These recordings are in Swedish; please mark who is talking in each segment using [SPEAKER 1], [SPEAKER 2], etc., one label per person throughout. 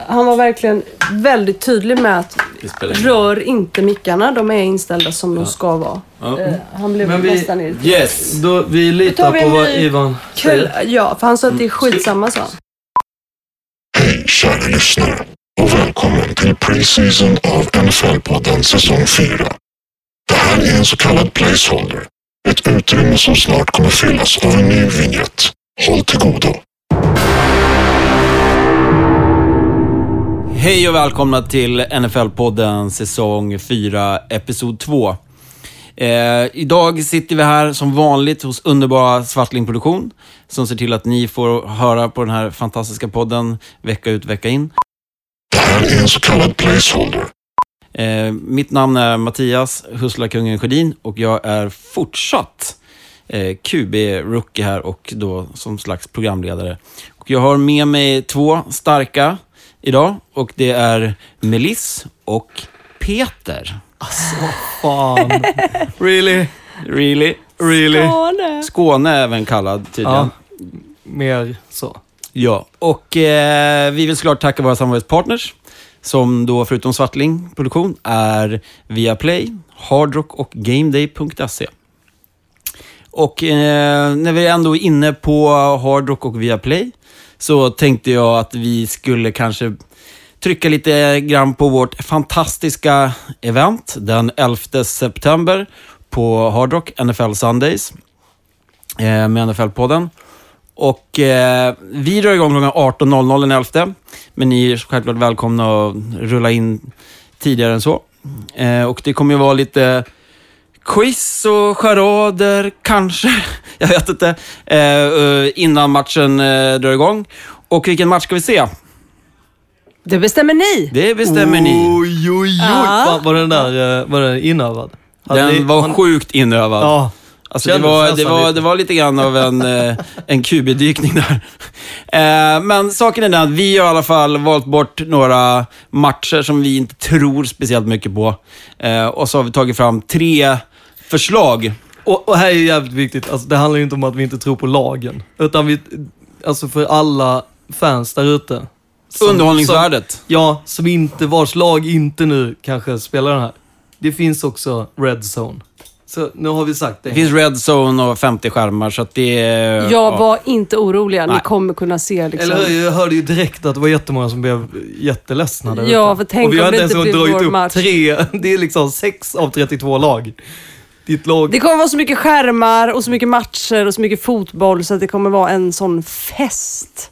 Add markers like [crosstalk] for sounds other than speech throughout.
[SPEAKER 1] Han var verkligen väldigt tydlig med att rör inte mickarna. De är inställda som de ska vara.
[SPEAKER 2] Ja.
[SPEAKER 1] Eh, Han blev
[SPEAKER 3] Men vi-
[SPEAKER 1] nästan irriterad.
[SPEAKER 2] Yes!
[SPEAKER 3] Då, vi
[SPEAKER 1] tar
[SPEAKER 3] litar
[SPEAKER 1] vi
[SPEAKER 3] på vad Ivan säger.
[SPEAKER 1] Ja, för han sa att det är skitsamma sa han.
[SPEAKER 4] Hej kära lyssnare och välkommen till Preseason av NFL-podden säsong 4. Det här är en så kallad placeholder. Ett utrymme som snart kommer fyllas av en ny vignett. Håll till godo.
[SPEAKER 2] Hej och välkomna till NFL-podden säsong 4, episod 2. Eh, idag sitter vi här som vanligt hos underbara Svartling Produktion som ser till att ni får höra på den här fantastiska podden vecka ut, vecka in.
[SPEAKER 4] Det här är en så kallad placeholder.
[SPEAKER 2] Eh, mitt namn är Mattias Hustlarkungen Sjödin och jag är fortsatt eh, QB-rookie här och då som slags programledare. Och jag har med mig två starka idag och det är Melis och Peter.
[SPEAKER 3] Fan. [laughs] really?
[SPEAKER 2] Really?
[SPEAKER 3] Really?
[SPEAKER 1] Skåne.
[SPEAKER 2] Skåne även kallad tydligen.
[SPEAKER 3] Ja.
[SPEAKER 2] Ja.
[SPEAKER 3] Mer så.
[SPEAKER 2] Och eh, vi vill såklart tacka våra samarbetspartners som då förutom Svartling Produktion är Viaplay, Hardrock och GameDay.se. Och eh, när vi ändå är inne på Hardrock och Viaplay så tänkte jag att vi skulle kanske trycka lite grann på vårt fantastiska event den 11 september på Hard Rock NFL Sundays, eh, med NFL-podden. Och eh, vi drar igång klockan 18.00 den 11. Men ni är självklart välkomna att rulla in tidigare än så. Eh, och det kommer ju vara lite quiz och charader, kanske. [laughs] Jag vet inte. Eh, eh, innan matchen eh, drar igång. Och vilken match ska vi se?
[SPEAKER 1] Det bestämmer ni.
[SPEAKER 2] Det bestämmer ni.
[SPEAKER 3] Oj, oj, oj.
[SPEAKER 1] Ja.
[SPEAKER 3] Fan, var den där var den inövad? Hade
[SPEAKER 2] Den
[SPEAKER 3] ni-
[SPEAKER 2] var
[SPEAKER 3] han-
[SPEAKER 2] sjukt inövad.
[SPEAKER 3] Ja.
[SPEAKER 2] Alltså det, var, det, var,
[SPEAKER 3] lite.
[SPEAKER 2] det var lite grann av en, en QB-dykning där. [laughs] Men saken är den att vi har i alla fall valt bort några matcher som vi inte tror speciellt mycket på. Och så har vi tagit fram tre förslag.
[SPEAKER 3] Och, och här är jävligt viktigt, alltså, det handlar ju inte om att vi inte tror på lagen. Utan vi, alltså för alla fans där ute. som-
[SPEAKER 2] Underhållningsvärdet.
[SPEAKER 3] Som, ja, som inte, vars lag inte nu kanske spelar den här. Det finns också Red Zone. Så nu har vi sagt det.
[SPEAKER 2] Det finns Red Zone och 50 skärmar, så att det... är-
[SPEAKER 1] Jag var inte oroliga. Ni kommer kunna se liksom.
[SPEAKER 3] Eller? Jag hörde ju direkt att det var jättemånga som blev jätteledsna där
[SPEAKER 1] Ja, för tänk
[SPEAKER 3] Och vi
[SPEAKER 1] om
[SPEAKER 3] har
[SPEAKER 1] det
[SPEAKER 3] inte
[SPEAKER 1] inte
[SPEAKER 3] ens
[SPEAKER 1] blir
[SPEAKER 3] dragit
[SPEAKER 1] vår
[SPEAKER 3] upp
[SPEAKER 1] match.
[SPEAKER 3] tre. [laughs] Det är liksom sex av 32 lag. Ditt lag...
[SPEAKER 1] Det kommer vara så mycket skärmar och så mycket matcher och så mycket fotboll så att det kommer vara en sån fest.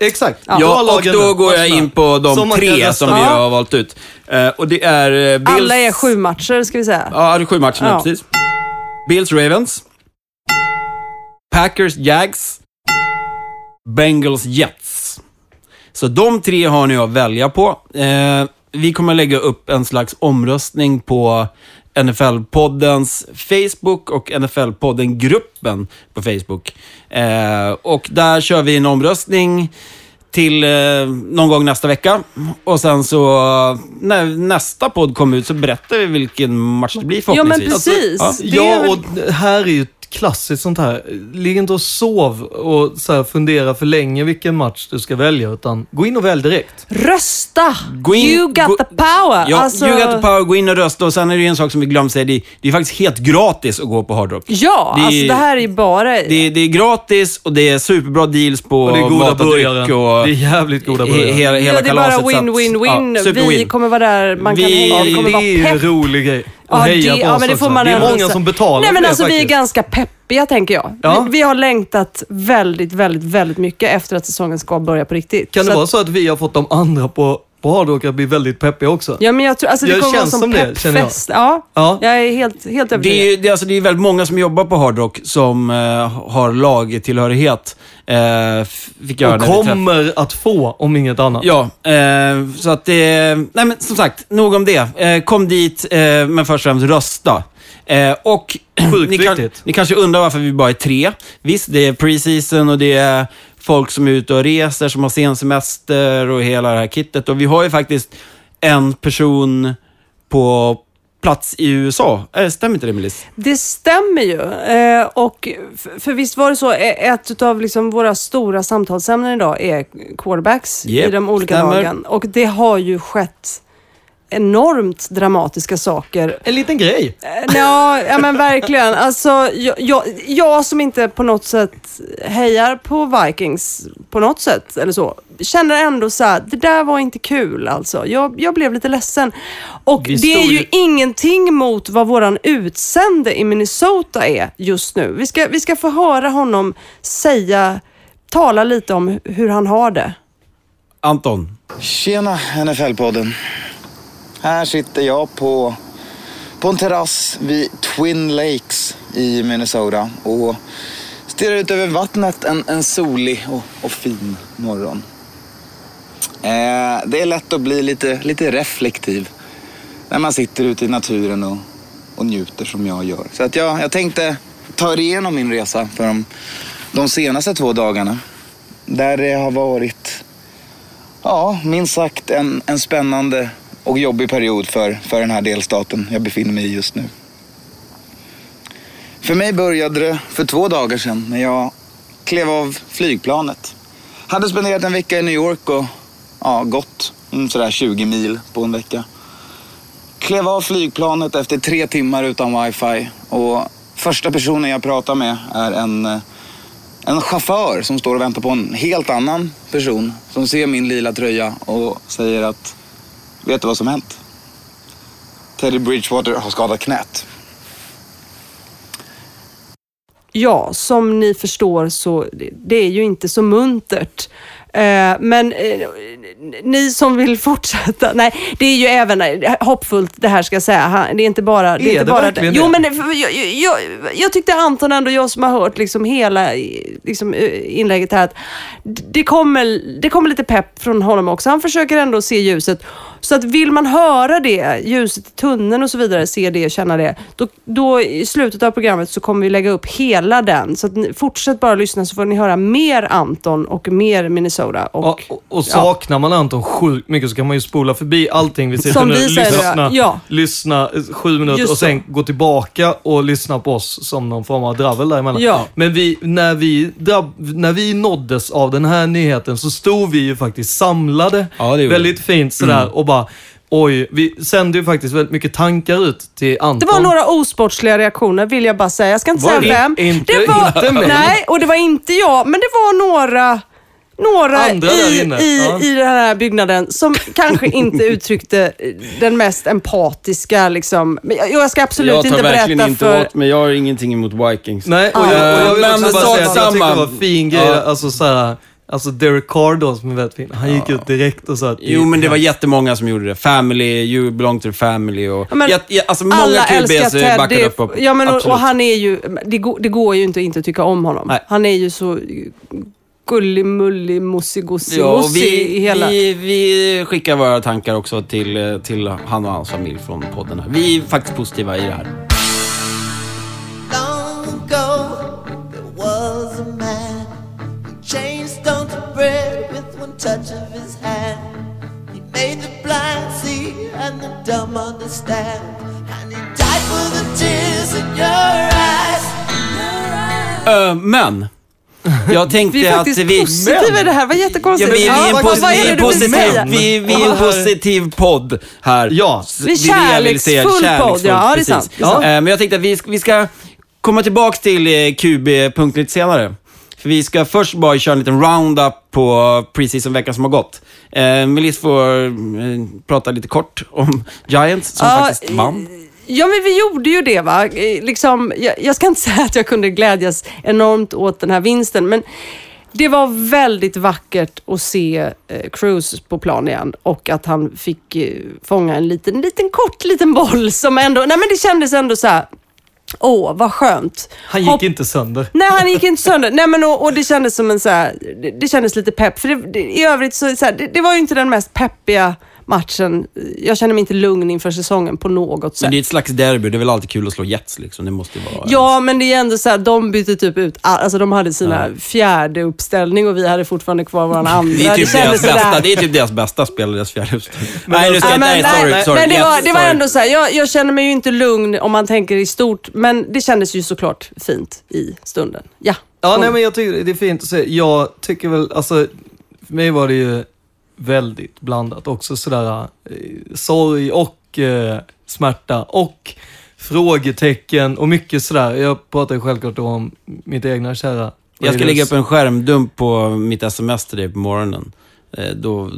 [SPEAKER 3] Exakt.
[SPEAKER 1] Ja.
[SPEAKER 2] Ja, och då går jag in på de
[SPEAKER 3] Som
[SPEAKER 2] tre som vi har valt ut. Eh, och det är eh, Bills...
[SPEAKER 1] Alla är sju matcher ska vi säga.
[SPEAKER 2] Ja, det är sju matcher
[SPEAKER 1] Ja.
[SPEAKER 2] precis. Bills Ravens. Packers Jags. Bengals Jets. Så de tre har ni att välja på. Eh, vi kommer lägga upp en slags omröstning på NFL-poddens Facebook och NFL-podden-gruppen på Facebook. Eh, och där kör vi en omröstning till eh, någon gång nästa vecka. Och sen så, när nästa podd kommer ut så berättar vi vilken match det blir
[SPEAKER 1] Ja men
[SPEAKER 2] förhoppningsvis.
[SPEAKER 1] precis.
[SPEAKER 2] Ja.
[SPEAKER 1] Är
[SPEAKER 3] Ja,
[SPEAKER 1] väl-
[SPEAKER 3] och här är ju ett klassiskt sånt här. Ligg inte och sov och så här fundera för länge vilken match du ska välja, utan gå in och välj direkt.
[SPEAKER 1] Rösta!
[SPEAKER 2] Gå in-
[SPEAKER 1] you got
[SPEAKER 2] gå-
[SPEAKER 1] the power!
[SPEAKER 2] Ja,
[SPEAKER 1] alltså,
[SPEAKER 2] you got the power, gå in och rösta. Och sen är det en sak som vi glömde säga, det, det är faktiskt helt gratis att gå på Hard Rock.
[SPEAKER 1] Ja,
[SPEAKER 2] Det är-
[SPEAKER 1] alltså det här är bara...
[SPEAKER 2] Det, det är gratis och det är superbra deals på
[SPEAKER 3] Och det är goda burgare.
[SPEAKER 2] och
[SPEAKER 3] Det är jävligt goda burgare.
[SPEAKER 2] hela, hela
[SPEAKER 1] ja, det är bara win-win-win.
[SPEAKER 2] Ja,
[SPEAKER 1] vi kommer vara där, man kan
[SPEAKER 2] Vi-
[SPEAKER 1] hänga, det kommer
[SPEAKER 3] det
[SPEAKER 1] vara
[SPEAKER 3] är ju en
[SPEAKER 1] pepp.
[SPEAKER 3] rolig grej.
[SPEAKER 1] Ja,
[SPEAKER 3] Och heja
[SPEAKER 1] det,
[SPEAKER 3] på
[SPEAKER 1] ja,
[SPEAKER 3] oss
[SPEAKER 1] men det får
[SPEAKER 3] också.
[SPEAKER 1] man
[SPEAKER 3] Det är
[SPEAKER 1] ändå
[SPEAKER 3] många
[SPEAKER 1] säga.
[SPEAKER 3] som betalar
[SPEAKER 1] Nej, men
[SPEAKER 3] för det
[SPEAKER 1] alltså vi är
[SPEAKER 3] faktiskt.
[SPEAKER 1] ganska peppiga tänker jag.
[SPEAKER 3] Ja.
[SPEAKER 1] Vi, vi har längtat väldigt, väldigt, väldigt mycket efter att säsongen ska börja på riktigt.
[SPEAKER 3] Kan det
[SPEAKER 1] Så
[SPEAKER 3] vara
[SPEAKER 1] att,
[SPEAKER 3] så att vi har fått de andra på, på Hardrock att bli väldigt peppiga också?
[SPEAKER 1] Ja, men jag tror, alltså det
[SPEAKER 3] Det
[SPEAKER 1] kommer vara
[SPEAKER 3] känns
[SPEAKER 1] som
[SPEAKER 3] som det, känner jag.
[SPEAKER 1] peppfest. Ja,
[SPEAKER 3] Ja.
[SPEAKER 1] jag är helt, helt
[SPEAKER 2] Det
[SPEAKER 1] övertygad.
[SPEAKER 2] är, det, är alltså, det är väldigt många som jobbar på Hard Rock som eh, har lagtillhörighet. Eh, fick jag
[SPEAKER 3] Och kommer att få, om inget annat.
[SPEAKER 2] Ja, eh, så att det... Nej men som sagt, nog om det. Eh, kom dit, eh, men först och främst rösta. Eh, och
[SPEAKER 3] Sjukt [clears throat]
[SPEAKER 2] ni, kan, ni kanske undrar varför vi bara är tre. Visst, det är preseason och det är folk som är ute och reser, som har sen semester och hela det här kittet. Och vi har ju faktiskt en person på plats i USA. Äh, stämmer inte det Melis?
[SPEAKER 1] Det stämmer ju. Eh, och för visst var det så, eh, ett av liksom våra stora samtalsämnen idag är quarterbacks
[SPEAKER 2] Japp,
[SPEAKER 1] i de olika
[SPEAKER 2] stämmer.
[SPEAKER 1] lagen. Och det har ju skett enormt dramatiska saker.
[SPEAKER 3] En liten grej.
[SPEAKER 1] Eh, Ja, ja men verkligen. Alltså, jag, jag, jag som inte på något sätt hejar på Vikings på något sätt eller så, känner ändå så här, det där var inte kul alltså. Jag, jag blev lite ledsen. Och
[SPEAKER 3] Vi
[SPEAKER 1] det är ju- ingenting mot vad våran utsände i Minnesota är just nu. Vi ska, vi ska få höra honom säga, tala lite om hur han har det.
[SPEAKER 2] Anton,
[SPEAKER 5] Tjena NFL-podden. Här sitter jag på, på en terrass vid Twin Lakes i Minnesota och stirrar ut över vattnet en, en solig och, och fin morgon. Eh, det är lätt att bli lite, lite reflektiv när man sitter ute i naturen och, och njuter som jag gör. Så att jag, jag tänkte ta er igenom min resa för de, de senaste två dagarna. Där det har varit Ja, minst sagt en, en spännande och jobbig period för, för den här delstaten jag befinner mig i just nu. För mig började det för två dagar sedan när jag klev av flygplanet. Hade spenderat en vecka i New York och ja, gått sådär 20 mil på en vecka. Klev av flygplanet efter tre timmar utan wifi och första personen jag pratar med är en en chaufför som står och väntar på en helt annan person som ser min lila tröja och säger att vet du vad som hänt? Teddy Bridgewater har skadat knät.
[SPEAKER 1] Ja, som ni förstår så det är ju inte så muntert. Eh, men eh, ni som vill fortsätta, nej det är ju även eh, hoppfullt det här ska jag säga. Det är inte bara...
[SPEAKER 3] Är
[SPEAKER 1] inte
[SPEAKER 3] det
[SPEAKER 1] bara
[SPEAKER 3] verkligen
[SPEAKER 1] Jo
[SPEAKER 3] det?
[SPEAKER 1] men det- jag, jag, jag tyckte Anton ändå, jag som har hört liksom hela liksom, inlägget här, att det kommer, det kommer lite pepp från honom också. Han försöker ändå se ljuset. Så att vill man höra det, ljuset i tunneln och så vidare, se det, känna det, då, då i slutet av programmet så kommer vi lägga upp hela den. Så att ni, fortsätt bara lyssna så får ni höra mer Anton och mer Minnesota. Och,
[SPEAKER 3] Och, och, saknar man Anton sjukt mycket så kan man ju spola förbi allting vi sitter
[SPEAKER 1] Som
[SPEAKER 3] nu.
[SPEAKER 1] vi säger,
[SPEAKER 3] lyssna,
[SPEAKER 1] ja.
[SPEAKER 3] lyssna eh, sju minuter
[SPEAKER 1] Just
[SPEAKER 3] och sen gå tillbaka och lyssna på oss som någon form av dravel däremellan.
[SPEAKER 1] Ja.
[SPEAKER 3] Men vi, när, vi drabb, när vi nåddes av den här nyheten så stod vi ju faktiskt samlade.
[SPEAKER 2] Ja,
[SPEAKER 3] väldigt fint sådär och bara Oj, vi sände ju faktiskt väldigt mycket tankar ut till Anton.
[SPEAKER 1] Det var några osportsliga reaktioner vill jag bara säga. Jag ska inte
[SPEAKER 3] Var
[SPEAKER 1] säga
[SPEAKER 3] det?
[SPEAKER 1] vem.
[SPEAKER 3] Inte-
[SPEAKER 1] det var,
[SPEAKER 3] inte mig.
[SPEAKER 1] Nej, och det var inte jag, men det var några några
[SPEAKER 3] Andra där
[SPEAKER 1] i,
[SPEAKER 3] inne,
[SPEAKER 1] i,
[SPEAKER 3] ja.
[SPEAKER 1] i den här byggnaden som kanske inte uttryckte den mest empatiska. Liksom. Men jag, jag ska absolut
[SPEAKER 2] jag tar
[SPEAKER 1] inte
[SPEAKER 2] verkligen
[SPEAKER 1] berätta
[SPEAKER 2] inte
[SPEAKER 1] för...
[SPEAKER 2] åt mig. Jag har ingenting emot Vikings.
[SPEAKER 3] Nej, och jag, och jag vill också bara säga att jag tyckte
[SPEAKER 2] samma.
[SPEAKER 3] det var fin grej.
[SPEAKER 2] Ja.
[SPEAKER 3] Alltså såhär, alltså Derek Carr då som är väldigt fin. Han gick ut direkt och sa att...
[SPEAKER 2] Jo, men det var jättemånga som gjorde det. Family, you belong to the family och...
[SPEAKER 1] Ja, men
[SPEAKER 2] jä- alltså många
[SPEAKER 1] Alla älskar
[SPEAKER 2] QBs
[SPEAKER 1] Ted.
[SPEAKER 2] backar
[SPEAKER 1] Det,
[SPEAKER 2] upp.
[SPEAKER 1] ja, men och, och han är ju... Det går, det går ju inte att inte tycka om honom.
[SPEAKER 2] Nej.
[SPEAKER 1] Han är ju så
[SPEAKER 2] Ja, och
[SPEAKER 1] mossig i
[SPEAKER 2] vi,
[SPEAKER 1] hela...
[SPEAKER 2] vi, vi skickar våra tankar också till, till han och hans familj från podden. Här. Vi är faktiskt positiva i det här.
[SPEAKER 6] Understand. And he died for the tears in your eyes. Your eyes.
[SPEAKER 2] Ö, men, jag tänkte [laughs]
[SPEAKER 1] Vi är
[SPEAKER 2] att
[SPEAKER 1] faktiskt
[SPEAKER 2] vi...
[SPEAKER 1] positiva i det här. Vad
[SPEAKER 2] Ja,
[SPEAKER 1] jättekonstigt.
[SPEAKER 2] vi, vi, är en vi,
[SPEAKER 1] är
[SPEAKER 2] är en positiv, vi, vi är en positiv podd här.
[SPEAKER 3] Ja.
[SPEAKER 1] Vi är
[SPEAKER 2] är säga.
[SPEAKER 1] kärleksfull podd, ja, det är
[SPEAKER 2] precis.
[SPEAKER 1] sant, det är sant.
[SPEAKER 2] Eh, Men jag tänkte att vi, ska- vi ska komma tillbaka till eh, QB-punkt lite senare. För vi ska först bara köra en liten roundup på preseason-veckan som har gått. Eh, Melis får eh, prata lite kort om Giants som
[SPEAKER 1] Ja,
[SPEAKER 2] faktiskt vann.
[SPEAKER 1] Ja, men vi gjorde ju det. va. Eh, Liksom, jag, jag ska inte [laughs] säga att jag kunde glädjas enormt åt den här vinsten, men det var väldigt vackert att se eh, Cruz på plan igen och att han fick eh, fånga en liten, liten kort liten boll som ändå, nej men det kändes ändå så här. Åh, vad skönt.
[SPEAKER 3] Han gick
[SPEAKER 1] Hopp-
[SPEAKER 3] inte sönder.
[SPEAKER 1] Nej, han gick inte sönder. Nej, men och, och det kändes som en så här, det, det kändes lite pepp. För det, det, i övrigt så, så här, det, det var ju inte den mest peppiga matchen. Jag känner mig inte lugn inför säsongen på något sätt.
[SPEAKER 2] Men det är ett slags derby. Det är väl alltid kul att slå Jets liksom. Det måste ju vara...
[SPEAKER 1] Ja, men det är ändå så här, de bytte typ ut, all- alltså de hade sina fjärde uppställning och vi hade fortfarande kvar våran [laughs] andra.
[SPEAKER 2] Det är, typ
[SPEAKER 1] kändes
[SPEAKER 2] deras bästa, det är typ deras bästa spelare, deras fjärde uppställning. Nej, nu ska
[SPEAKER 1] Ja,
[SPEAKER 2] jag
[SPEAKER 1] men,
[SPEAKER 2] nej, sorry,
[SPEAKER 1] nej,
[SPEAKER 2] sorry.
[SPEAKER 1] men det var, det var ändå så här, jag, jag känner mig ju inte lugn om man tänker i stort, men det kändes ju såklart fint i stunden. Ja.
[SPEAKER 3] Ja, nej, men jag tycker det är fint att se. Jag tycker väl, alltså, för mig var det ju väldigt blandat också sådär, eh, sorg och eh, smärta och frågetecken och mycket sådär. Jag pratar ju självklart då om mitt egna kära
[SPEAKER 2] Jag ska lägga upp en skärmdump på mitt sms till dig på morgonen. Eh, Då,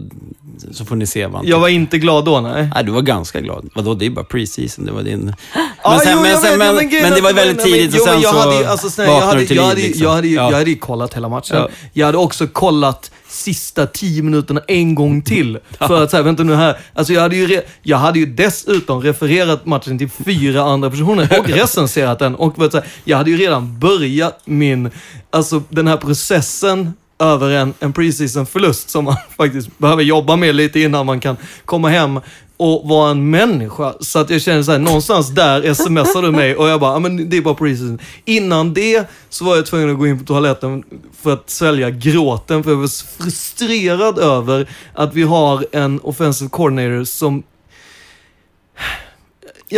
[SPEAKER 2] så får ni se vad
[SPEAKER 3] Jag var inte glad då, nej.
[SPEAKER 2] Nej, du var ganska glad. Vadå, det är bara preseason. Det var din... Men,
[SPEAKER 3] Ja,
[SPEAKER 2] sen,
[SPEAKER 3] jo,
[SPEAKER 2] men,
[SPEAKER 3] jag
[SPEAKER 2] sen,
[SPEAKER 3] vet,
[SPEAKER 2] men,
[SPEAKER 3] men grejen
[SPEAKER 2] men
[SPEAKER 3] är
[SPEAKER 2] det var väldigt
[SPEAKER 3] men-
[SPEAKER 2] tidigt och sen
[SPEAKER 3] jag
[SPEAKER 2] så
[SPEAKER 3] hade, alltså, snälla,
[SPEAKER 2] vaknade
[SPEAKER 3] hade,
[SPEAKER 2] du till
[SPEAKER 3] jag
[SPEAKER 2] liv.
[SPEAKER 3] hade,
[SPEAKER 2] liksom.
[SPEAKER 3] jag, hade, ju-
[SPEAKER 2] Ja.
[SPEAKER 3] jag hade ju kollat hela matchen.
[SPEAKER 2] Ja.
[SPEAKER 3] Jag hade också kollat sista tio minuterna en gång till. För att säga, vänta nu här. Alltså jag hade, ju jag hade ju dessutom refererat matchen till fyra andra personer och [laughs] recenserat den. Och för att säga, jag hade ju redan börjat min, alltså den här processen över en, en preseason förlust som man [laughs] faktiskt behöver jobba med lite innan man kan komma hem och vara en människa. Så att jag känner så här, någonstans där smsar du mig och jag bara, ja men det är bara preseason. Innan det så var jag tvungen att gå in på toaletten för att svälja gråten för jag var så frustrerad över att vi har en offensive coordinator som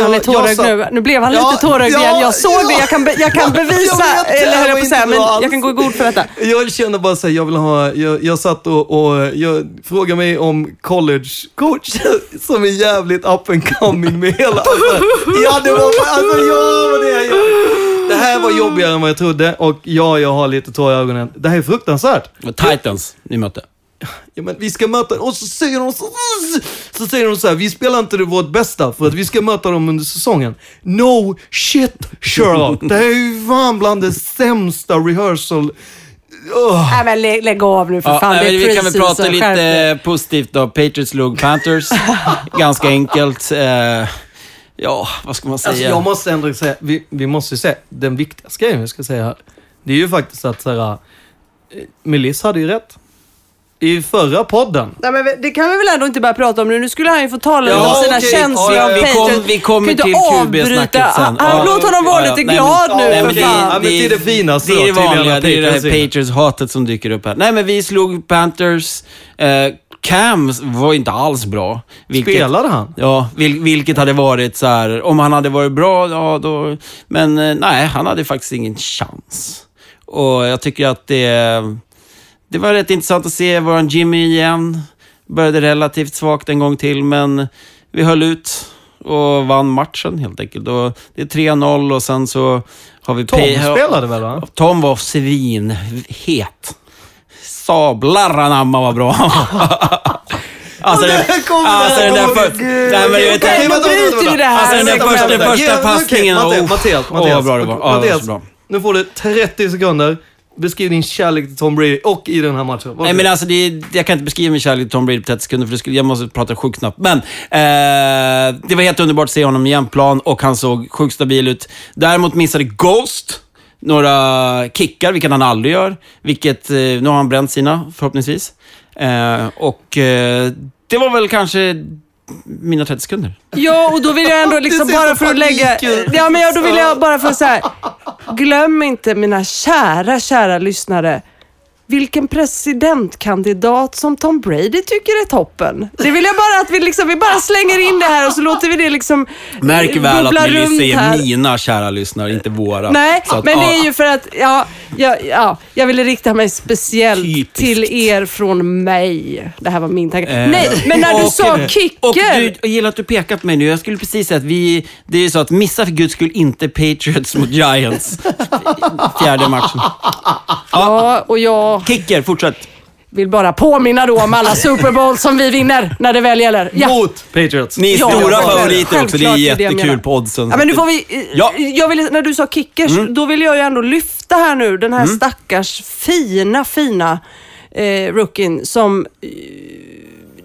[SPEAKER 1] han är
[SPEAKER 3] jag
[SPEAKER 1] tårögd nu. Nu blev han
[SPEAKER 3] Ja,
[SPEAKER 1] lite tårögd
[SPEAKER 3] ja,
[SPEAKER 1] igen. Jag såg
[SPEAKER 3] ja.
[SPEAKER 1] det. Jag kan, be, jag kan [laughs] bevisa,
[SPEAKER 3] Jag vet,
[SPEAKER 1] eller höll jag
[SPEAKER 3] var
[SPEAKER 1] på att säga, men
[SPEAKER 3] alls.
[SPEAKER 1] jag kan gå i god för detta. [laughs]
[SPEAKER 3] Jag känner bara så här, jag vill ha, jag, jag satt och, och jag frågade mig om college coach [laughs] som är jävligt up and coming med hela, alltså, ja det var, alltså ja vad det är. Det här var jobbigare än vad jag trodde och ja, jag har lite tår i ögonen. Det här är fruktansvärt.
[SPEAKER 2] Var Titans ni mötte.
[SPEAKER 3] Ja, men vi ska möta, och så säger de så, så säger de så här, vi spelar inte det vårt bästa för att vi ska möta dem under säsongen. No shit Sherlock, det här är ju fan bland det sämsta rehearsal. Ugh.
[SPEAKER 1] Nej men lä, lägg av nu för
[SPEAKER 2] Ja,
[SPEAKER 1] fan.
[SPEAKER 2] nej,
[SPEAKER 1] det är
[SPEAKER 2] vi kan väl prata lite positivt då. Patriots slog Panthers. [laughs] Ganska enkelt. Eh, ja, vad ska man säga?
[SPEAKER 3] Alltså jag måste ändå säga, vi, vi måste ju säga, den viktigaste grejen vi ska säga här, det är ju faktiskt att så här, eh, Melis hade ju rätt. I förra podden.
[SPEAKER 1] Nej, men det kan vi väl ändå inte börja prata om nu. Nu skulle han ju få tala
[SPEAKER 3] Ja,
[SPEAKER 1] om sina känslor
[SPEAKER 3] Ja,
[SPEAKER 1] om
[SPEAKER 3] ja,
[SPEAKER 2] vi, kom, vi kommer
[SPEAKER 1] Kan
[SPEAKER 2] till QB-snacket
[SPEAKER 1] avbryta.
[SPEAKER 2] sen.
[SPEAKER 1] Han-
[SPEAKER 2] Ja,
[SPEAKER 1] Låt honom vara lite
[SPEAKER 2] Nej, men-
[SPEAKER 1] glad nu
[SPEAKER 2] nej, men det-
[SPEAKER 1] fan.
[SPEAKER 3] Ja, men det är det finaste
[SPEAKER 2] Det är det vanliga, det är det här. Patriots-hatet som dyker upp här. Nej, men vi slog Panthers. Eh, Cam var inte alls bra. Vilket,
[SPEAKER 3] Spelade han?
[SPEAKER 2] Ja, vil, vilket hade varit så här, om han hade varit bra, ja då... Men eh, nej, han hade faktiskt ingen chans. Och jag tycker att det... Det var rätt intressant att se våran Jimmy igen. Började relativt svagt en gång till, men vi höll ut och vann matchen helt enkelt. Och det är 3-0 och sen så har vi...
[SPEAKER 3] Tom spelade väl va?
[SPEAKER 2] Tom var svinhet. Sablar anamma vad bra. [laughs] Alltså, den, alltså den där
[SPEAKER 3] här,
[SPEAKER 2] för,
[SPEAKER 3] Gud.
[SPEAKER 2] nej, men du vet,
[SPEAKER 3] vänta,
[SPEAKER 1] bryter vi det här.
[SPEAKER 2] Alltså, den där
[SPEAKER 3] Vänta,
[SPEAKER 2] första- första passningen,
[SPEAKER 3] Mattias,
[SPEAKER 2] oh.
[SPEAKER 3] Mattias,
[SPEAKER 2] Åh,
[SPEAKER 3] Mattias.
[SPEAKER 2] vad bra det var.
[SPEAKER 3] Mattias, nu får du 30 sekunder. Beskriv din kärlek till Tom Brady och i den här matchen. Varsågod.
[SPEAKER 2] Nej men alltså, det är, jag kan inte beskriva min kärlek till Tom Brady på 30 sekunder, för det skulle, jag måste prata sjukt snabbt. Men eh, det var helt underbart att se honom i jämnplan och han såg sjukt stabil ut. Däremot missade Ghost några kickar, vilket han aldrig gör. Vilket, eh, nu har han bränt sina, förhoppningsvis. Eh, och eh, det var väl kanske mina 30 sekunder.
[SPEAKER 1] Ja, och då vill jag ändå [laughs] liksom bara
[SPEAKER 3] så
[SPEAKER 1] för att lägga... Ja, men ja, då vill jag bara för att säga. [laughs] Glöm inte mina kära, kära lyssnare. Vilken presidentkandidat som Tom Brady tycker är toppen. Det vill jag bara att vi liksom, vi bara slänger in det här och så låter vi det liksom
[SPEAKER 2] Märk väl att Melissa
[SPEAKER 1] här.
[SPEAKER 2] mina kära lyssnare, inte våra.
[SPEAKER 1] Nej,
[SPEAKER 2] att,
[SPEAKER 1] men det är ju för att, ja, ja, ja, jag ville rikta mig speciellt
[SPEAKER 2] Typiskt.
[SPEAKER 1] till er från mig. Det här var min tanke.
[SPEAKER 2] Eh,
[SPEAKER 1] Nej, men när du
[SPEAKER 2] och-
[SPEAKER 1] sa kicker.
[SPEAKER 2] Och du, jag gillar att du pekat på mig nu. Jag skulle precis säga att vi... Det är ju så att missa för guds skull inte Patriots mot Giants. [laughs] Fjärde matchen.
[SPEAKER 1] Ja, och jag
[SPEAKER 2] Kicker, fortsätt.
[SPEAKER 1] vill bara påminna då om alla Super Bowl som vi vinner när det väl gäller. Ja.
[SPEAKER 3] Mot Patriots.
[SPEAKER 2] Ni är
[SPEAKER 1] Ja,
[SPEAKER 2] stora favoriter också. Det är jättekul på oddsen.
[SPEAKER 1] Ja, men nu får vi, eh,
[SPEAKER 2] Ja. Mm.
[SPEAKER 1] jag vill, när du sa kickers, då vill jag ju ändå lyfta här nu den här stackars fina, fina eh, rookien som eh,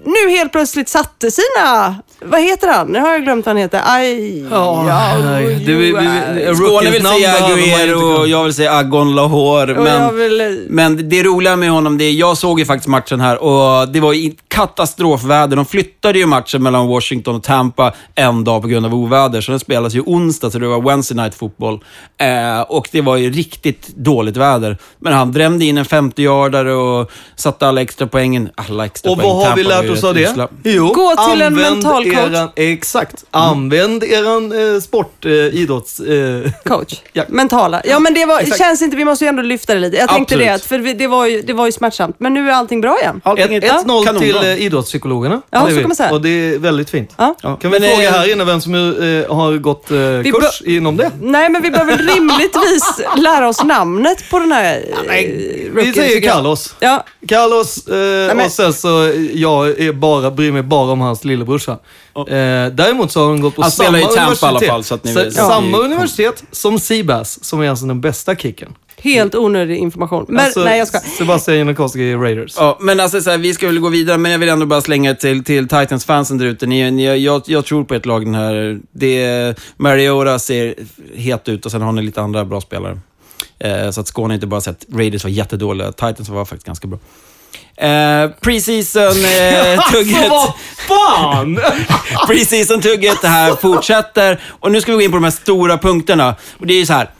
[SPEAKER 1] nu helt plötsligt satte sina, vad heter han? Nu har jag glömt vad han heter. Aj,
[SPEAKER 3] Ja, nej, du, vi, vi, vi,
[SPEAKER 2] Skåne vill säga Aguero och jag vill säga Agon Lahore.
[SPEAKER 1] Och jag
[SPEAKER 2] Men,
[SPEAKER 1] vill,
[SPEAKER 2] men det roliga med honom, det är, jag såg ju faktiskt matchen här och det var i- katastrofväder. De flyttade ju matchen mellan Washington och Tampa en dag på grund av oväder, så den spelas ju onsdag, så det var Wednesday night football. Eh, och det var ju riktigt dåligt väder. Men han drämde in en 50-yardare och satte alla extra poängen. Alla extra
[SPEAKER 3] Och
[SPEAKER 2] poäng.
[SPEAKER 3] vad har vi
[SPEAKER 2] Tampa var
[SPEAKER 3] lärt oss
[SPEAKER 2] rätt
[SPEAKER 3] det?
[SPEAKER 2] usla.
[SPEAKER 3] Jo,
[SPEAKER 1] Gå till en
[SPEAKER 3] använd
[SPEAKER 1] mental coach.
[SPEAKER 3] Eran, exakt. Använd eran eh, sport, eh, idrotts... Eh,
[SPEAKER 1] Coach. [laughs]
[SPEAKER 3] Ja.
[SPEAKER 1] Mentala. Ja, men det var,
[SPEAKER 3] Exakt.
[SPEAKER 1] känns inte, vi måste ju ändå lyfta det lite. Jag tänkte
[SPEAKER 2] Absolut.
[SPEAKER 1] det, för vi- det var, ju, det var ju smärtsamt. Men nu är allting bra igen.
[SPEAKER 2] Allting är
[SPEAKER 3] 1-0
[SPEAKER 2] kanonbra.
[SPEAKER 3] till eh, idrottspsykologerna.
[SPEAKER 1] Ja,
[SPEAKER 3] Det är
[SPEAKER 1] så kan man säga.
[SPEAKER 3] Och det är väldigt fint.
[SPEAKER 1] Ja.
[SPEAKER 2] Ja.
[SPEAKER 3] Kan vi
[SPEAKER 2] Men,
[SPEAKER 3] fråga
[SPEAKER 2] eh,
[SPEAKER 3] här inne vem som eh, har gått eh, kurs inom det?
[SPEAKER 1] Nej, men vi behöver rimligtvis [laughs] lära oss namnet på den här eh,
[SPEAKER 3] Vi säger. Carlos.
[SPEAKER 1] Ja,
[SPEAKER 3] Carlos, eh,
[SPEAKER 1] men-
[SPEAKER 3] och sen så jag är bara, bryr mig bara om hans lillebrorsa. Eh, däremot så har hon gått på
[SPEAKER 2] Han
[SPEAKER 3] samma
[SPEAKER 2] spelar i Tampa
[SPEAKER 3] universitet.
[SPEAKER 2] i alla fall, så att ni vet.
[SPEAKER 3] Så-
[SPEAKER 2] Ja.
[SPEAKER 3] Samma universitet som Seabass, som är alltså den bästa kicken.
[SPEAKER 1] helt onödig information. Men
[SPEAKER 3] alltså,
[SPEAKER 1] nej, jag ska.
[SPEAKER 3] Sebastian Janikowski i Raiders.
[SPEAKER 2] Ja, men alltså så här, vi ska väl gå vidare, men jag vill ändå bara slänga till, till Titans-fansen där ute. Ni, ni, jag, jag tror på ett lag den här. Det, Mariota ser het ut och sen har ni lite andra bra spelare. Eh, så att Skåne inte bara sett Raiders var jättedåliga, Titans var faktiskt ganska bra. Eh, Preseason-tugget [laughs]
[SPEAKER 3] Vad fan! [laughs]
[SPEAKER 2] Preseason-tugget här fortsätter. Och nu ska vi gå in på de här stora punkterna. Och det är ju så här.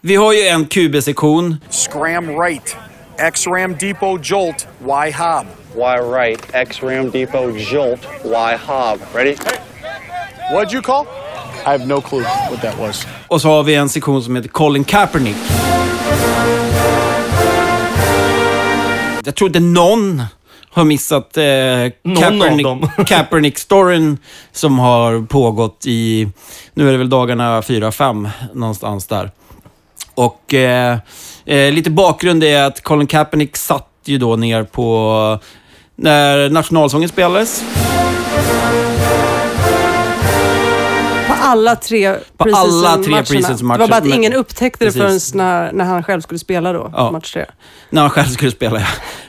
[SPEAKER 2] Vi har ju en QB-sektion.
[SPEAKER 7] Scram right. X-Ram Depot Jolt. Y Hob.
[SPEAKER 8] Y right, X Ram Depot Jolt, Y Hob. Ready?
[SPEAKER 7] What'd you call? I have no clue what that was.
[SPEAKER 2] Och så har vi en sektion som heter Colin Kaepernick. Jag tror inte någon har missat eh, Kaepernick. [laughs] Kaepernick-storyn som har pågått i, nu är det väl dagarna fyra, fem någonstans där. Och eh, eh, lite bakgrund är att Colin Kaepernick satt ju då ner på när nationalsången spelades.
[SPEAKER 1] Alla tre
[SPEAKER 2] På alla tre
[SPEAKER 1] preseason-matcherna.
[SPEAKER 2] preseason-matcher,
[SPEAKER 1] Det var bara att
[SPEAKER 2] men-
[SPEAKER 1] ingen upptäckte det förrän när, när han själv skulle spela då,
[SPEAKER 2] Ja.
[SPEAKER 1] match tre.
[SPEAKER 2] När han själv skulle spela,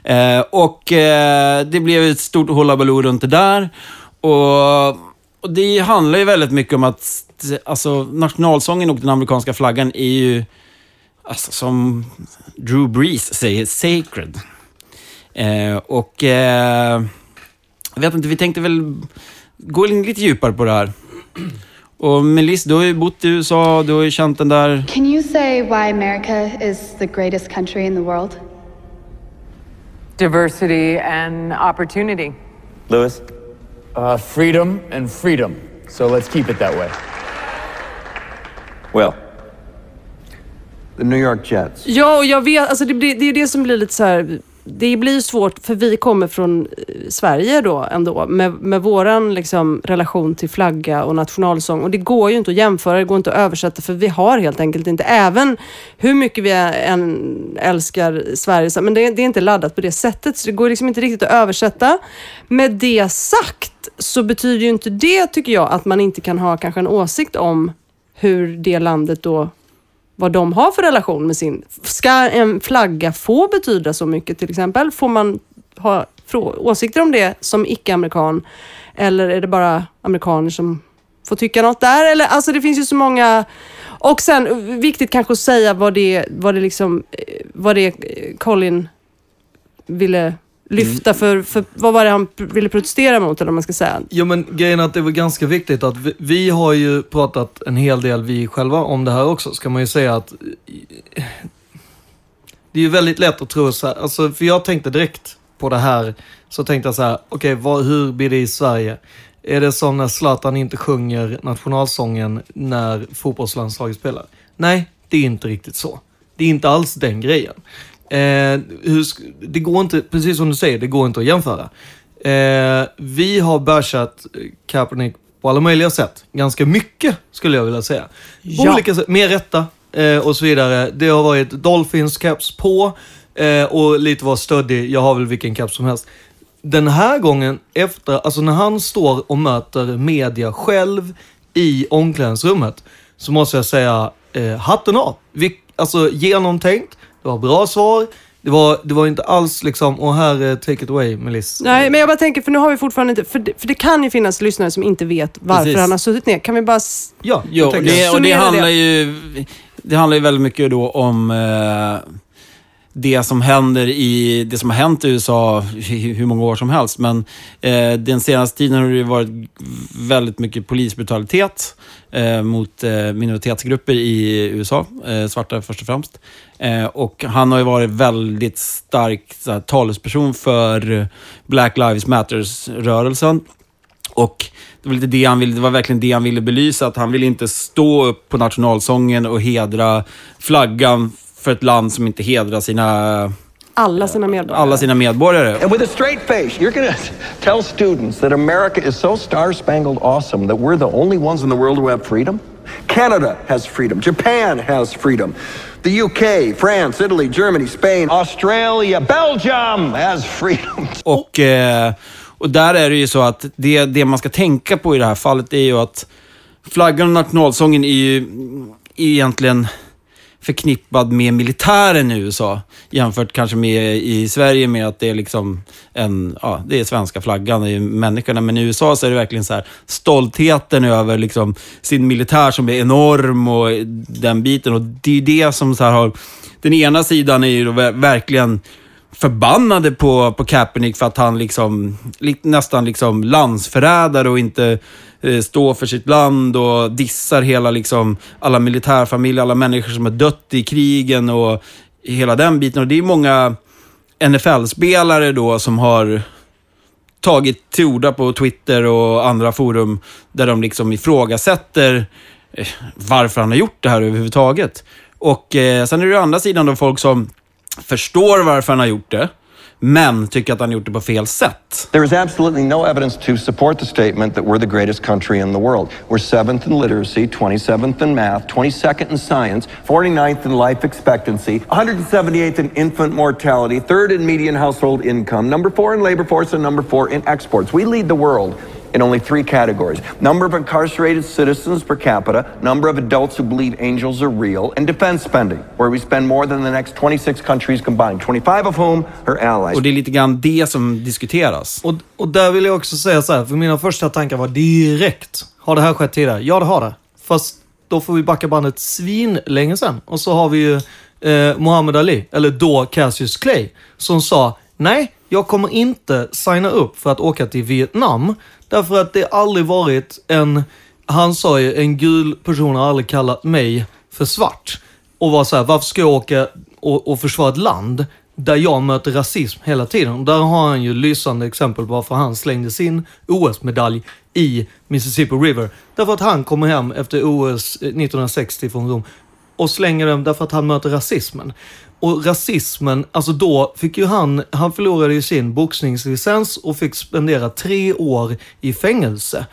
[SPEAKER 2] ja. Eh, och eh, det blev ett stort hullabaloo runt det där. Och, och det handlar ju väldigt mycket om att alltså, nationalsången och den amerikanska flaggan är ju, alltså, som Drew Brees säger, sacred. Eh, och eh, jag vet inte, vi tänkte väl gå in lite djupare på det här. Och Melis, du har ju bott i USA, du har ju känt den där
[SPEAKER 9] Can you say why America is the greatest country in the world?
[SPEAKER 10] diversity and opportunity.
[SPEAKER 8] Lewis?
[SPEAKER 11] Uh, freedom and freedom. So let's keep it that way.
[SPEAKER 8] Will? The New York Jets.
[SPEAKER 1] Ja, och jag vet, alltså det, blir, det är det som blir lite så här. Det blir ju svårt, för vi kommer från eh, Sverige då ändå, med, med våran liksom, relation till flagga och nationalsång. Och det går ju inte att jämföra, det går inte att översätta, för vi har helt enkelt inte, även hur mycket vi än älskar Sverige, men det, det är inte laddat på det sättet, så det går liksom inte riktigt att översätta. Med det sagt så betyder ju inte det, tycker jag, att man inte kan ha kanske en åsikt om hur det landet då vad de har för relation med sin... Ska en flagga få betyda så mycket till exempel? Får man ha åsikter om det som icke-amerikan? Eller är det bara amerikaner som får tycka något där? Eller, alltså det finns ju så många... Och sen, viktigt kanske att säga vad det, vad det, liksom, eh, vad det eh, Colin ville lyfta för, för... Vad var det han ville protestera mot, eller vad man ska säga?
[SPEAKER 3] Jo men grejen är att det var ganska viktigt att vi, vi har ju pratat en hel del, vi själva, om det här också. Ska man ju säga att det är ju väldigt lätt att tro så här, alltså, för jag tänkte direkt på det här, så tänkte jag så här, okej, okay, hur blir det i Sverige? Är det som när Zlatan inte sjunger nationalsången när fotbollslandslaget spelar? Nej, det är inte riktigt så. Det är inte alls den grejen. Eh, det går inte, precis som du säger, det går inte att jämföra. Eh, vi har bashat Kaepernick på alla möjliga sätt. Ganska mycket, skulle jag vilja säga. På
[SPEAKER 1] Ja.
[SPEAKER 3] olika sätt, med rätta eh, och så vidare. Det har varit Dolphins caps på eh, och lite var stöddig. Jag har väl vilken caps som helst. Den här gången, efter, alltså när han står och möter media själv i omklädningsrummet, så måste jag säga eh, hatten av. Vi, alltså genomtänkt, det var bra svar. Det var, det var inte alls liksom, och här, take it away Melis.
[SPEAKER 1] Nej, men jag bara tänker, för nu har vi fortfarande inte... För det, för det kan ju finnas lyssnare som inte vet varför
[SPEAKER 2] Precis.
[SPEAKER 1] han har suttit ner. Kan vi bara...
[SPEAKER 3] Ja,
[SPEAKER 2] Jo, det, och det handlar
[SPEAKER 1] det.
[SPEAKER 2] ju det handlar ju väldigt mycket då om eh, det som händer i, det som har hänt i USA i hur många år som helst. Men eh, den senaste tiden har det varit väldigt mycket polisbrutalitet eh, mot eh, minoritetsgrupper i USA, eh, svarta först och främst. Eh, och han har ju varit väldigt stark så här, talesperson för Black Lives Matters-rörelsen. Och det var, lite det, han ville, det var verkligen det han ville belysa, att han ville inte stå upp på nationalsången och hedra flaggan för ett land som inte hedrar sina,
[SPEAKER 1] Alla sina medborgare.
[SPEAKER 2] alla sina medborgare.
[SPEAKER 12] And with a straight face, you're going to tell students that America is so star spangled awesome that we're the only ones in the world who have freedom? Canada has freedom. Japan has freedom. The UK, France, Italy, Germany, Spain, Australia, Belgium has freedom. [laughs]
[SPEAKER 2] Och, eh, och där är det ju så att det, det man ska tänka på i det här fallet är ju att flaggan och nationalsången är ju är ju egentligen förknippad med militären i USA. Jämfört kanske med i Sverige med att det är liksom en, ja, det är svenska flaggan, det är människorna. Men i USA så är det verkligen så här stoltheten över liksom sin militär som är enorm och den biten. Och det är ju det som så här har, den ena sidan är ju då verkligen förbannade på, på Kaepernick för att han liksom, li, nästan liksom landsförrädare och inte eh, står för sitt land och dissar hela liksom, alla militärfamiljer, alla människor som har dött i krigen och hela den biten. Och det är många NFL-spelare då som har tagit till orda på Twitter och andra forum där de liksom ifrågasätter eh, varför han har gjort det här överhuvudtaget. Och eh, sen är det ju andra sidan då folk som förstår varför han har gjort det, men tycker att han gjort det på fel sätt.
[SPEAKER 12] There is absolutely no evidence to support the statement that we're the greatest country in the world. We're seventh in literacy, 27th in math, 22nd in science, 49th in life expectancy, 178th in infant mortality, third in median household income, number four in labor force, and number four in exports. We lead the world in only three categories number of incarcerated citizens per capita, number of adults who believe angels are real, and defense spending, where we spend more than the next 26 countries combined, 25 of whom are allies.
[SPEAKER 2] Och det är lite grann det som diskuteras.
[SPEAKER 3] Och, och där vill jag också säga så här, för mina första tankar var direkt. Har det här skett tidigare? Ja, det har det. Fast då får vi backa bandet svin länge sen. Och så har vi ju eh, Muhammad Ali, eller då Cassius Clay, som sa nej, jag kommer inte signa upp för att åka till Vietnam. Därför att det aldrig varit en, han sa ju, en gul person har aldrig kallat mig för svart. Och var så här, varför ska jag åka och, och försvara ett land där jag möter rasism hela tiden. Och där har han ju lysande exempel på varför han slängde sin OS-medalj i Mississippi River. Därför att han kommer hem efter OS 1960 från Rom och slänger den därför att han möter rasismen. Och rasismen, alltså då fick ju han, han förlorade ju sin boxningslicens och fick spendera tre år i fängelse.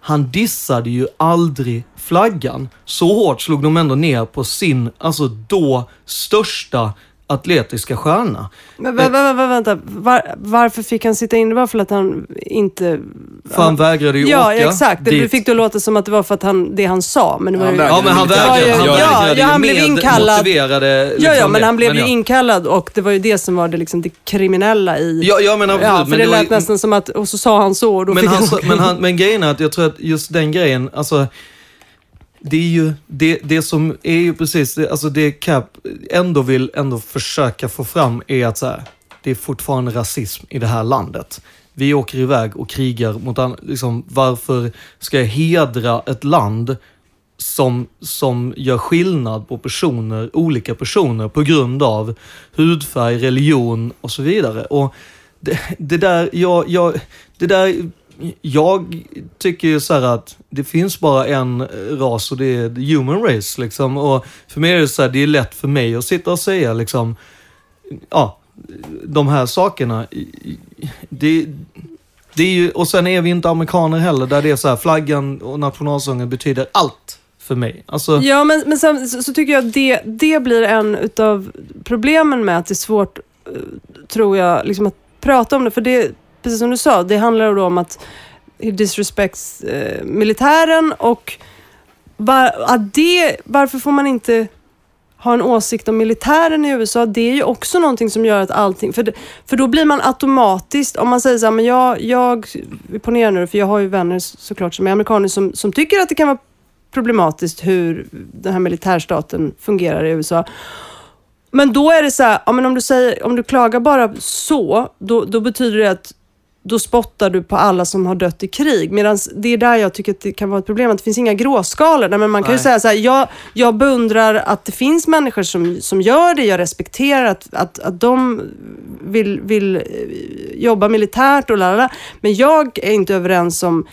[SPEAKER 3] Han dissade ju aldrig flaggan. Så hårt slog de ändå ner på sin, alltså då största atletiska stjärna.
[SPEAKER 1] Men vä- vä- vä- vänta, var, varför fick han sitta inne? Det var för att han inte...
[SPEAKER 3] För han vägrade ju
[SPEAKER 1] ja,
[SPEAKER 3] åka
[SPEAKER 1] exakt. Det
[SPEAKER 3] dit.
[SPEAKER 1] fick det låta som att det var för att han, det han sa. Men det var
[SPEAKER 2] Han
[SPEAKER 1] ju,
[SPEAKER 3] Ja, men han
[SPEAKER 1] Det
[SPEAKER 3] vägrade.
[SPEAKER 1] ju-
[SPEAKER 3] Han
[SPEAKER 1] ja,
[SPEAKER 3] vägrade
[SPEAKER 1] ja,
[SPEAKER 3] ju
[SPEAKER 1] han blev inkallad.
[SPEAKER 3] motiverade
[SPEAKER 1] ja, ja,
[SPEAKER 3] liksom
[SPEAKER 1] men
[SPEAKER 3] det.
[SPEAKER 1] han blev ju
[SPEAKER 3] ja.
[SPEAKER 1] inkallad och det var ju det som var det, liksom, det kriminella i...
[SPEAKER 3] Ja, ja men absolut.
[SPEAKER 1] Ja, för
[SPEAKER 3] men
[SPEAKER 1] det,
[SPEAKER 3] var
[SPEAKER 1] lät
[SPEAKER 3] ju-
[SPEAKER 1] nästan som att, och så sa han så och då
[SPEAKER 3] Men,
[SPEAKER 1] fick
[SPEAKER 3] han,
[SPEAKER 1] han,
[SPEAKER 3] sa- men, han, men grejen är att jag tror att just den grejen, alltså det är ju det, det som är ju precis, det, alltså det Cap ändå vill ändå försöka få fram är att så här, det är fortfarande rasism i det här landet. Vi åker iväg och krigar mot andra, liksom, varför ska jag hedra ett land som, som gör skillnad på personer, olika personer på grund av hudfärg, religion och så vidare. Och det, det där, jag, jag, det där, jag tycker ju så här att det finns bara en ras och det är the human race liksom. Och för mig är det så här, det är lätt för mig att sitta och säga liksom, ja, de här sakerna. Det, det är ju, och sen är vi inte amerikaner heller, där det är så här, flaggan och nationalsången betyder allt för mig. Alltså,
[SPEAKER 1] Ja, men, men sen så, så tycker jag att det, det blir en utav problemen med att det är svårt, eh, tror jag, liksom att prata om det. För det, precis som du sa, det handlar då om att he disrespects eh, militären och var, att det, varför får man inte ha en åsikt om militären i USA, det är ju också någonting som gör att allting... För, det, för då blir man automatiskt, om man säger så här, men jag, jag vi ponerar nu, för jag har ju vänner såklart som är amerikaner som, som tycker att det kan vara problematiskt hur den här militärstaten fungerar i USA. Men då är det så här, ja, men om, du säger, om du klagar bara så, då, då betyder det att då spottar du på alla som har dött i krig. Medan det är där jag tycker att det kan vara ett problem, att det finns inga gråskalor. Nej, men man kan ju
[SPEAKER 3] Nej.
[SPEAKER 1] säga så här, jag, jag beundrar att det finns människor som, som gör det. Jag respekterar att, att, att de vill, vill eh, jobba militärt och lalala. Men jag är inte överens om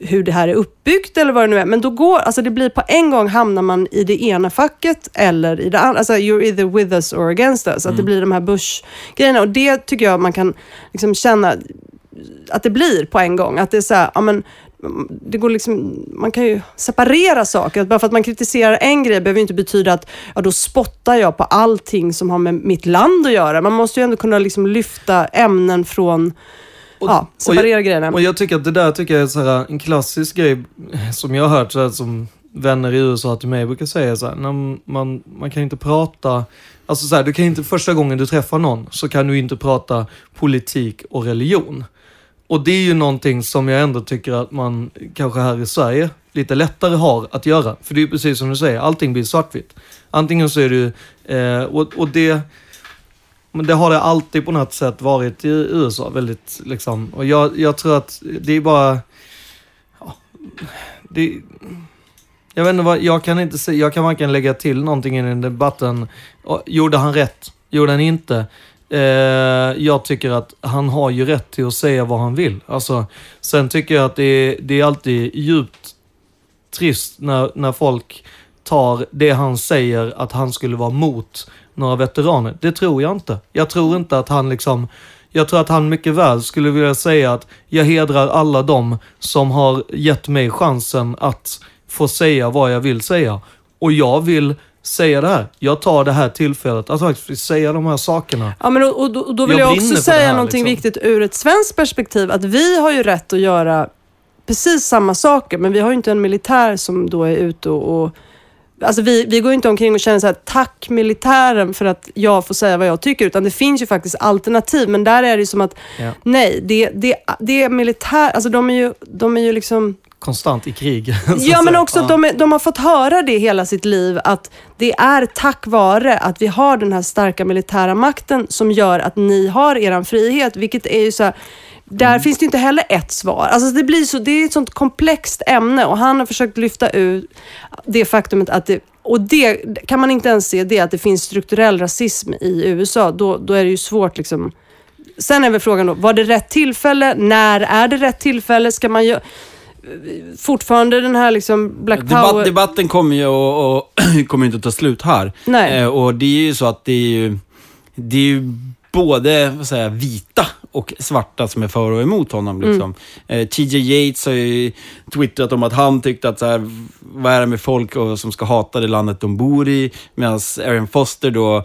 [SPEAKER 1] hur det här är uppbyggt eller vad det nu är. Men då går, alltså det blir på en gång hamnar man i det ena facket eller i det andra. Alltså you're either with us or against us. Att det blir de här Bush-grejerna. Och det tycker jag man kan liksom känna att det blir på en gång. Att det är så här, ja men det går liksom, man kan ju separera saker. Bara för att man kritiserar en grej behöver inte betyda att ja, då spottar jag på allting som har med mitt land att göra. Man måste ju ändå kunna liksom lyfta ämnen från, ja, separera
[SPEAKER 3] och jag,
[SPEAKER 1] grejerna.
[SPEAKER 3] Och jag tycker att det där tycker jag är så här, en klassisk grej som jag har hört, så här, som vänner i USA till mig brukar säga så här, när man, man kan inte prata, alltså så här, du kan inte, första gången du träffar någon så kan du inte prata politik och religion. Och det är ju någonting som jag ändå tycker att man kanske här i Sverige lite lättare har att göra. För det är ju precis som du säger, allting blir svartvitt. Antingen så är det ju, eh, och, och det, men det har det alltid på något sätt varit i USA. Väldigt liksom. Och jag, jag tror att det är bara... Ja, det, jag vet inte vad, jag kan inte se, jag kan varken lägga till någonting i den debatten. Och, Gjorde han rätt? Gjorde han inte? Eh, jag tycker att han har ju rätt till att säga vad han vill. Alltså, sen tycker jag att det är, det är alltid djupt trist när, när folk tar det han säger att han skulle vara mot några veteraner. Det tror jag inte. Jag tror inte att han liksom... Jag tror att han mycket väl skulle vilja säga att jag hedrar alla dem som har gett mig chansen att få säga vad jag vill säga. Och jag vill säga det här. Jag tar det här tillfället att faktiskt säga de här sakerna.
[SPEAKER 1] Ja, men och, och, då- och då vill
[SPEAKER 3] Jag
[SPEAKER 1] jag, också säga
[SPEAKER 3] här,
[SPEAKER 1] någonting
[SPEAKER 3] liksom.
[SPEAKER 1] viktigt ur ett svenskt perspektiv. Att vi har ju rätt att göra precis samma saker, men vi har ju inte en militär som då är ute och... och Alltså vi, vi går ju inte omkring och känner så här, tack militären för att jag får säga vad jag tycker, utan det finns ju faktiskt alternativ. Men där är det ju som att,
[SPEAKER 3] Ja.
[SPEAKER 1] nej, det, det, det är militär, alltså de är ju, de är ju liksom
[SPEAKER 3] Konstant i krig. [laughs]
[SPEAKER 1] Ja, men också att de, de har fått höra det hela sitt liv, att det är tack vare att vi har den här starka militära makten som gör att ni har er frihet, vilket är ju så här, där
[SPEAKER 3] Mm.
[SPEAKER 1] finns det inte heller ett svar. Alltså det, blir så, det är ett sånt komplext ämne och han har försökt lyfta ut det faktumet att det och det kan man inte ens se, det att det finns strukturell rasism i USA, då, då är det ju svårt liksom. Sen är väl frågan då, var det rätt tillfälle? När är det rätt tillfälle? Ska man göra fortfarande den här liksom Black
[SPEAKER 2] Debatt,
[SPEAKER 1] Power...
[SPEAKER 2] debatten kommer ju och, och [clears throat] kommer inte att ta slut här.
[SPEAKER 1] Nej.
[SPEAKER 2] Eh, och det är ju så att det är ju, det är ju både vad säger, vita och svarta som är för och emot honom.
[SPEAKER 1] Mm.
[SPEAKER 2] Liksom. Eh, TJ Yates har ju twittrat om att han tyckte att så här, vad är det med folk och, som ska hata det landet de bor i? Medan Aaron Foster då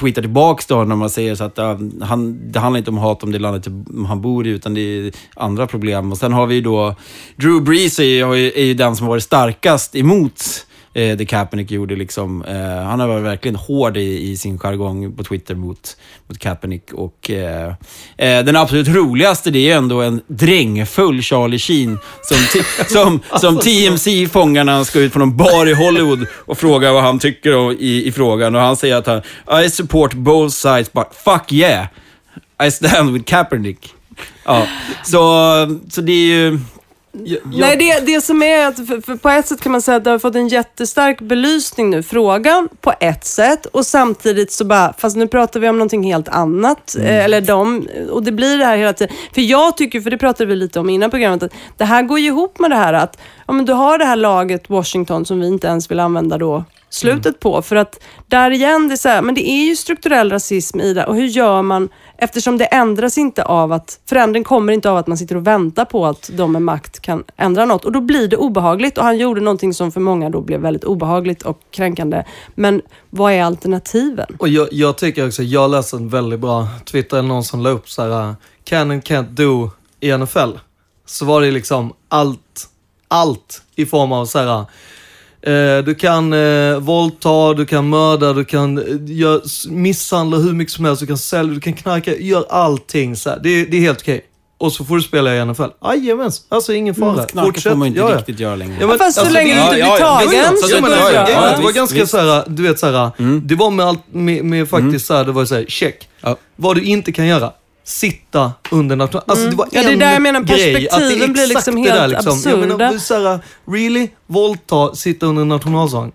[SPEAKER 2] tweetar tillbaks till honom och säger så att ja, han, det handlar inte om hat om det landet han bor i, utan det är andra problem. Och sen har vi ju då Drew Brees är ju- är ju den som har varit starkast emot eh, det Kaepernick gjorde. Liksom. Eh, han har varit verkligen hård i, i sin jargong på Twitter mot, mot Kaepernick. Och, eh, eh, den absolut roligaste det är ändå en drängfull Charlie Sheen som, [laughs] som, som TMC fångar när han ska ut på någon bar i Hollywood och frågar vad han tycker om, i, i frågan. Och han säger att han I support both sides, but fuck yeah! I stand with Kaepernick. Ja, så, så det är ju...
[SPEAKER 1] Nej, det, det som är att för, för på ett sätt kan man säga att det har fått en jättestark belysning nu, frågan på ett sätt och samtidigt så bara, fast nu pratar vi om någonting helt annat.
[SPEAKER 3] Mm.
[SPEAKER 1] Eh, eller de, och det blir det här hela tiden. För jag tycker, för det pratade vi lite om innan programmet, att det här går ju ihop med det här att ja, men du har det här laget Washington som vi inte ens vill använda då slutet på. För att där igen, det är så här, men det är ju strukturell rasism i det och hur gör man Eftersom det ändras inte av att, förändring kommer inte av att man sitter och väntar på att de med makt kan ändra något. Och då blir det obehagligt och han gjorde någonting som för många då blev väldigt obehagligt och kränkande. Men vad är alternativen?
[SPEAKER 3] Och jag, jag tycker också, jag läste en väldigt bra Twitter, eller någon som la upp så här, can and can't do i NFL. Så var det liksom allt, allt i form av så här, du kan eh, våldta, du kan mörda, du kan eh, gör, misshandla hur mycket som helst, du kan sälja, du kan knarka, gör allting så här. Det, det är helt okej. och så får du spela i NFL. Jajamens, alltså ingen fara.
[SPEAKER 2] Mm, knarka får man inte
[SPEAKER 3] Ja, ja.
[SPEAKER 2] riktigt göra längre.
[SPEAKER 3] Ja, men,
[SPEAKER 1] Fast så
[SPEAKER 3] alltså,
[SPEAKER 1] länge du inte blir tagen
[SPEAKER 3] Ja,
[SPEAKER 1] så
[SPEAKER 3] men, ja,
[SPEAKER 1] det
[SPEAKER 3] ja, ja, var ganska
[SPEAKER 2] visst.
[SPEAKER 3] såhär, du vet såhär, det var med allt, med, med faktiskt såhär, det var såhär, check.
[SPEAKER 2] Ja.
[SPEAKER 3] Vad du inte kan göra. Sitta under national... Alltså det var
[SPEAKER 1] Ja, det är
[SPEAKER 3] en
[SPEAKER 1] där jag menar,
[SPEAKER 3] grej. Att det är
[SPEAKER 1] perspektiven blir
[SPEAKER 3] exakt
[SPEAKER 1] liksom
[SPEAKER 3] det där,
[SPEAKER 1] helt
[SPEAKER 3] liksom. Jag menar,
[SPEAKER 1] absurda.
[SPEAKER 3] du såhär, really? Våldta, sitta under nationalsång?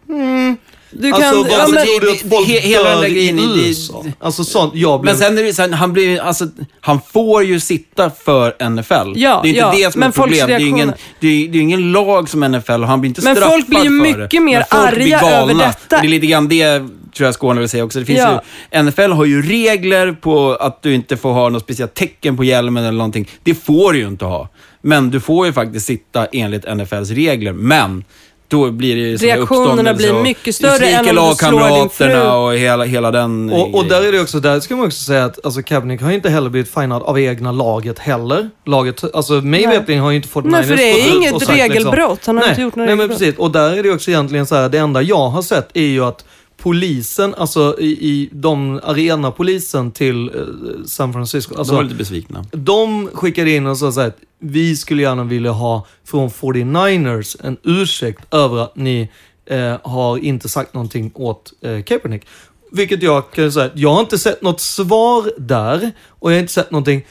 [SPEAKER 1] Du kan,
[SPEAKER 3] Alltså, vad
[SPEAKER 1] ja, men,
[SPEAKER 3] tror du att
[SPEAKER 2] det-
[SPEAKER 3] folk
[SPEAKER 2] he- hela den
[SPEAKER 3] dör
[SPEAKER 2] där grejen
[SPEAKER 3] i USA? Alltså sånt, jag blev...
[SPEAKER 2] Men sen är det sen, han blir alltså, han får ju sitta för NFL.
[SPEAKER 1] Ja,
[SPEAKER 2] det är inte
[SPEAKER 1] ja,
[SPEAKER 2] det som är problem.
[SPEAKER 1] folks
[SPEAKER 2] Det är ju ingen, det är, det är ingen lag som NFL och han blir inte
[SPEAKER 1] Men
[SPEAKER 2] straffad
[SPEAKER 1] folk blir ju
[SPEAKER 2] för
[SPEAKER 1] mycket
[SPEAKER 2] det.
[SPEAKER 1] mer
[SPEAKER 2] Men folk blir
[SPEAKER 1] arga över detta.
[SPEAKER 2] Det är lite grann det, tror jag Skåne vill säga också. Det finns
[SPEAKER 1] Ja.
[SPEAKER 2] ju, NFL har ju regler på att du inte får ha något speciellt tecken på hjälmen eller någonting. Det får du ju inte ha. Men du får ju faktiskt sitta enligt NFLs regler. Men då blir det ju
[SPEAKER 1] Reaktionerna blir mycket större än om du slår din fru.
[SPEAKER 2] lagkamraterna och hela, hela den
[SPEAKER 3] Och, och där är det också, där ska man också säga att alltså, Kaepernick har ju inte heller blivit finad av egna laget heller. Laget, alltså mig veterligen har ju inte fått
[SPEAKER 1] Nej, för det är inget
[SPEAKER 3] och sagt,
[SPEAKER 1] regelbrott. Han har
[SPEAKER 3] nej,
[SPEAKER 1] inte gjort några
[SPEAKER 3] Nej, men precis. Och där är det också egentligen så här, det enda jag har sett är ju att polisen, alltså i, i de arenapolisen till eh, San Francisco,
[SPEAKER 2] De
[SPEAKER 3] alltså,
[SPEAKER 2] var lite besvikna.
[SPEAKER 3] de skickade in och sa så här att vi skulle gärna vilja ha från 49ers en ursäkt över att ni eh, har inte sagt någonting åt eh, Kaepernick. Vilket jag kan säga, jag har inte sett något svar där och jag har inte sett någonting.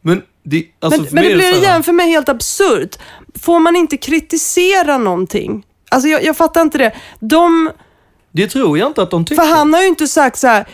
[SPEAKER 3] Men det, alltså
[SPEAKER 1] men, men det blir igen för mig helt absurt. Får man inte kritisera någonting? Alltså jag, jag fattar inte det. De,
[SPEAKER 3] Det tror jag inte att de tycker.
[SPEAKER 1] för han har ju inte sagt så här.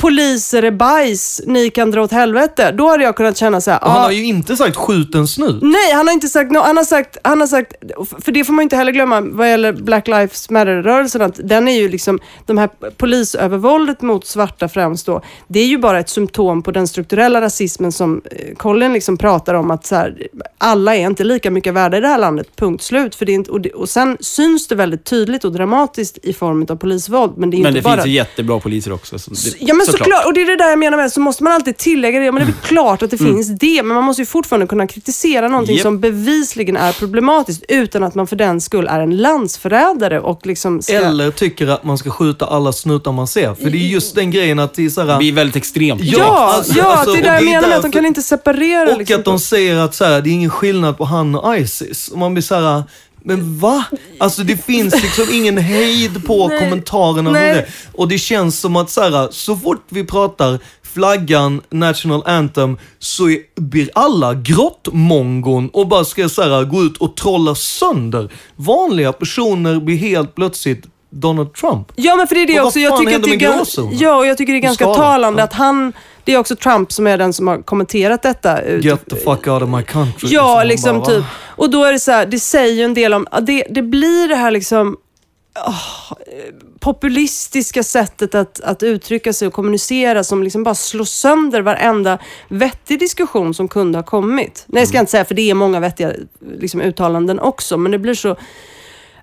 [SPEAKER 1] Poliser är bajs, ni kan dra åt helvete. Då hade jag kunnat känna så här.
[SPEAKER 3] Och han
[SPEAKER 1] ah,
[SPEAKER 3] har ju inte sagt skjut en snut.
[SPEAKER 1] Nej, han har inte sagt no, han har sagt, han har sagt, för det får man inte heller glömma vad gäller Black Lives Matter-rörelsen, att den är ju liksom, de här polisövervåldet mot svarta främst då, det är ju bara ett symptom på den strukturella rasismen som eh, Colin liksom pratar om, att så här, alla är inte lika mycket värda i det här landet, punkt slut. För det är inte, och, det, och sen syns det väldigt tydligt och dramatiskt i form av polisvåld, men det är
[SPEAKER 2] Men
[SPEAKER 1] inte
[SPEAKER 2] det
[SPEAKER 1] bara...
[SPEAKER 2] finns ju jättebra poliser också. Så det,
[SPEAKER 1] Ja men såklart. och det är det där jag menar med, så måste man alltid tillägga det. Ja, men det är väl [clears throat] klart att det finns det, men man måste ju fortfarande kunna kritisera någonting
[SPEAKER 2] Japp.
[SPEAKER 1] som bevisligen är problematiskt utan att man för den skull är en landsförrädare och liksom ska...
[SPEAKER 3] Eller tycker att man ska skjuta alla snutar man ser. För det är just den grejen att det är så här,
[SPEAKER 2] Det blir väldigt extremt.
[SPEAKER 1] Ja,
[SPEAKER 3] alltså-
[SPEAKER 1] ja
[SPEAKER 3] alltså,
[SPEAKER 1] det är det jag
[SPEAKER 3] är
[SPEAKER 1] menar med att de kan inte separera.
[SPEAKER 3] Och
[SPEAKER 1] liksom.
[SPEAKER 3] att de säger att så här, det är ingen skillnad på han och Isis. Och man blir så här, men va? Alltså det finns liksom ingen hejd på
[SPEAKER 1] Nej.
[SPEAKER 3] kommentarerna.
[SPEAKER 1] Nej.
[SPEAKER 3] det. Och det känns som att så, här, så fort vi pratar flaggan, national anthem, så är, blir alla grottmongon och bara ska så här, gå ut och trolla sönder. Vanliga personer blir helt plötsligt Donald Trump.
[SPEAKER 1] Ja, men för det är det
[SPEAKER 3] Och
[SPEAKER 1] också. Jag tycker att det är ja, och jag tycker det är ganska talande
[SPEAKER 3] Ja.
[SPEAKER 1] att han, det är också Trump som är den som har kommenterat detta.
[SPEAKER 3] Get the fuck out of my country.
[SPEAKER 1] Ja,
[SPEAKER 3] man
[SPEAKER 1] liksom
[SPEAKER 3] bara,
[SPEAKER 1] typ. Och då är det så här, det säger ju en del om, det, det blir det här liksom åh, populistiska sättet att, att uttrycka sig och kommunicera som liksom bara slår sönder varenda vettig diskussion som kunde ha kommit. Nej, jag ska inte säga, för det är många vettiga liksom, uttalanden också, men det blir så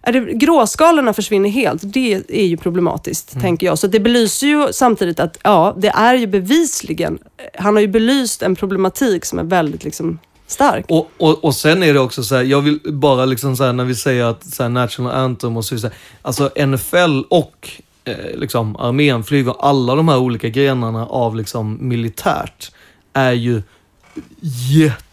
[SPEAKER 1] är det, gråskalorna försvinner helt. Det är ju problematiskt,
[SPEAKER 3] Mm.
[SPEAKER 1] tänker jag. Så det belyser ju samtidigt att, ja, det är ju bevisligen, han har ju belyst en problematik som är väldigt liksom stark.
[SPEAKER 3] Och, och, och sen är det också så här, jag vill bara liksom så här, när vi säger att så här, national anthem och så vidare. Alltså NFL och eh, liksom armén, flyg och alla de här olika grenarna av liksom militärt är ju jätte,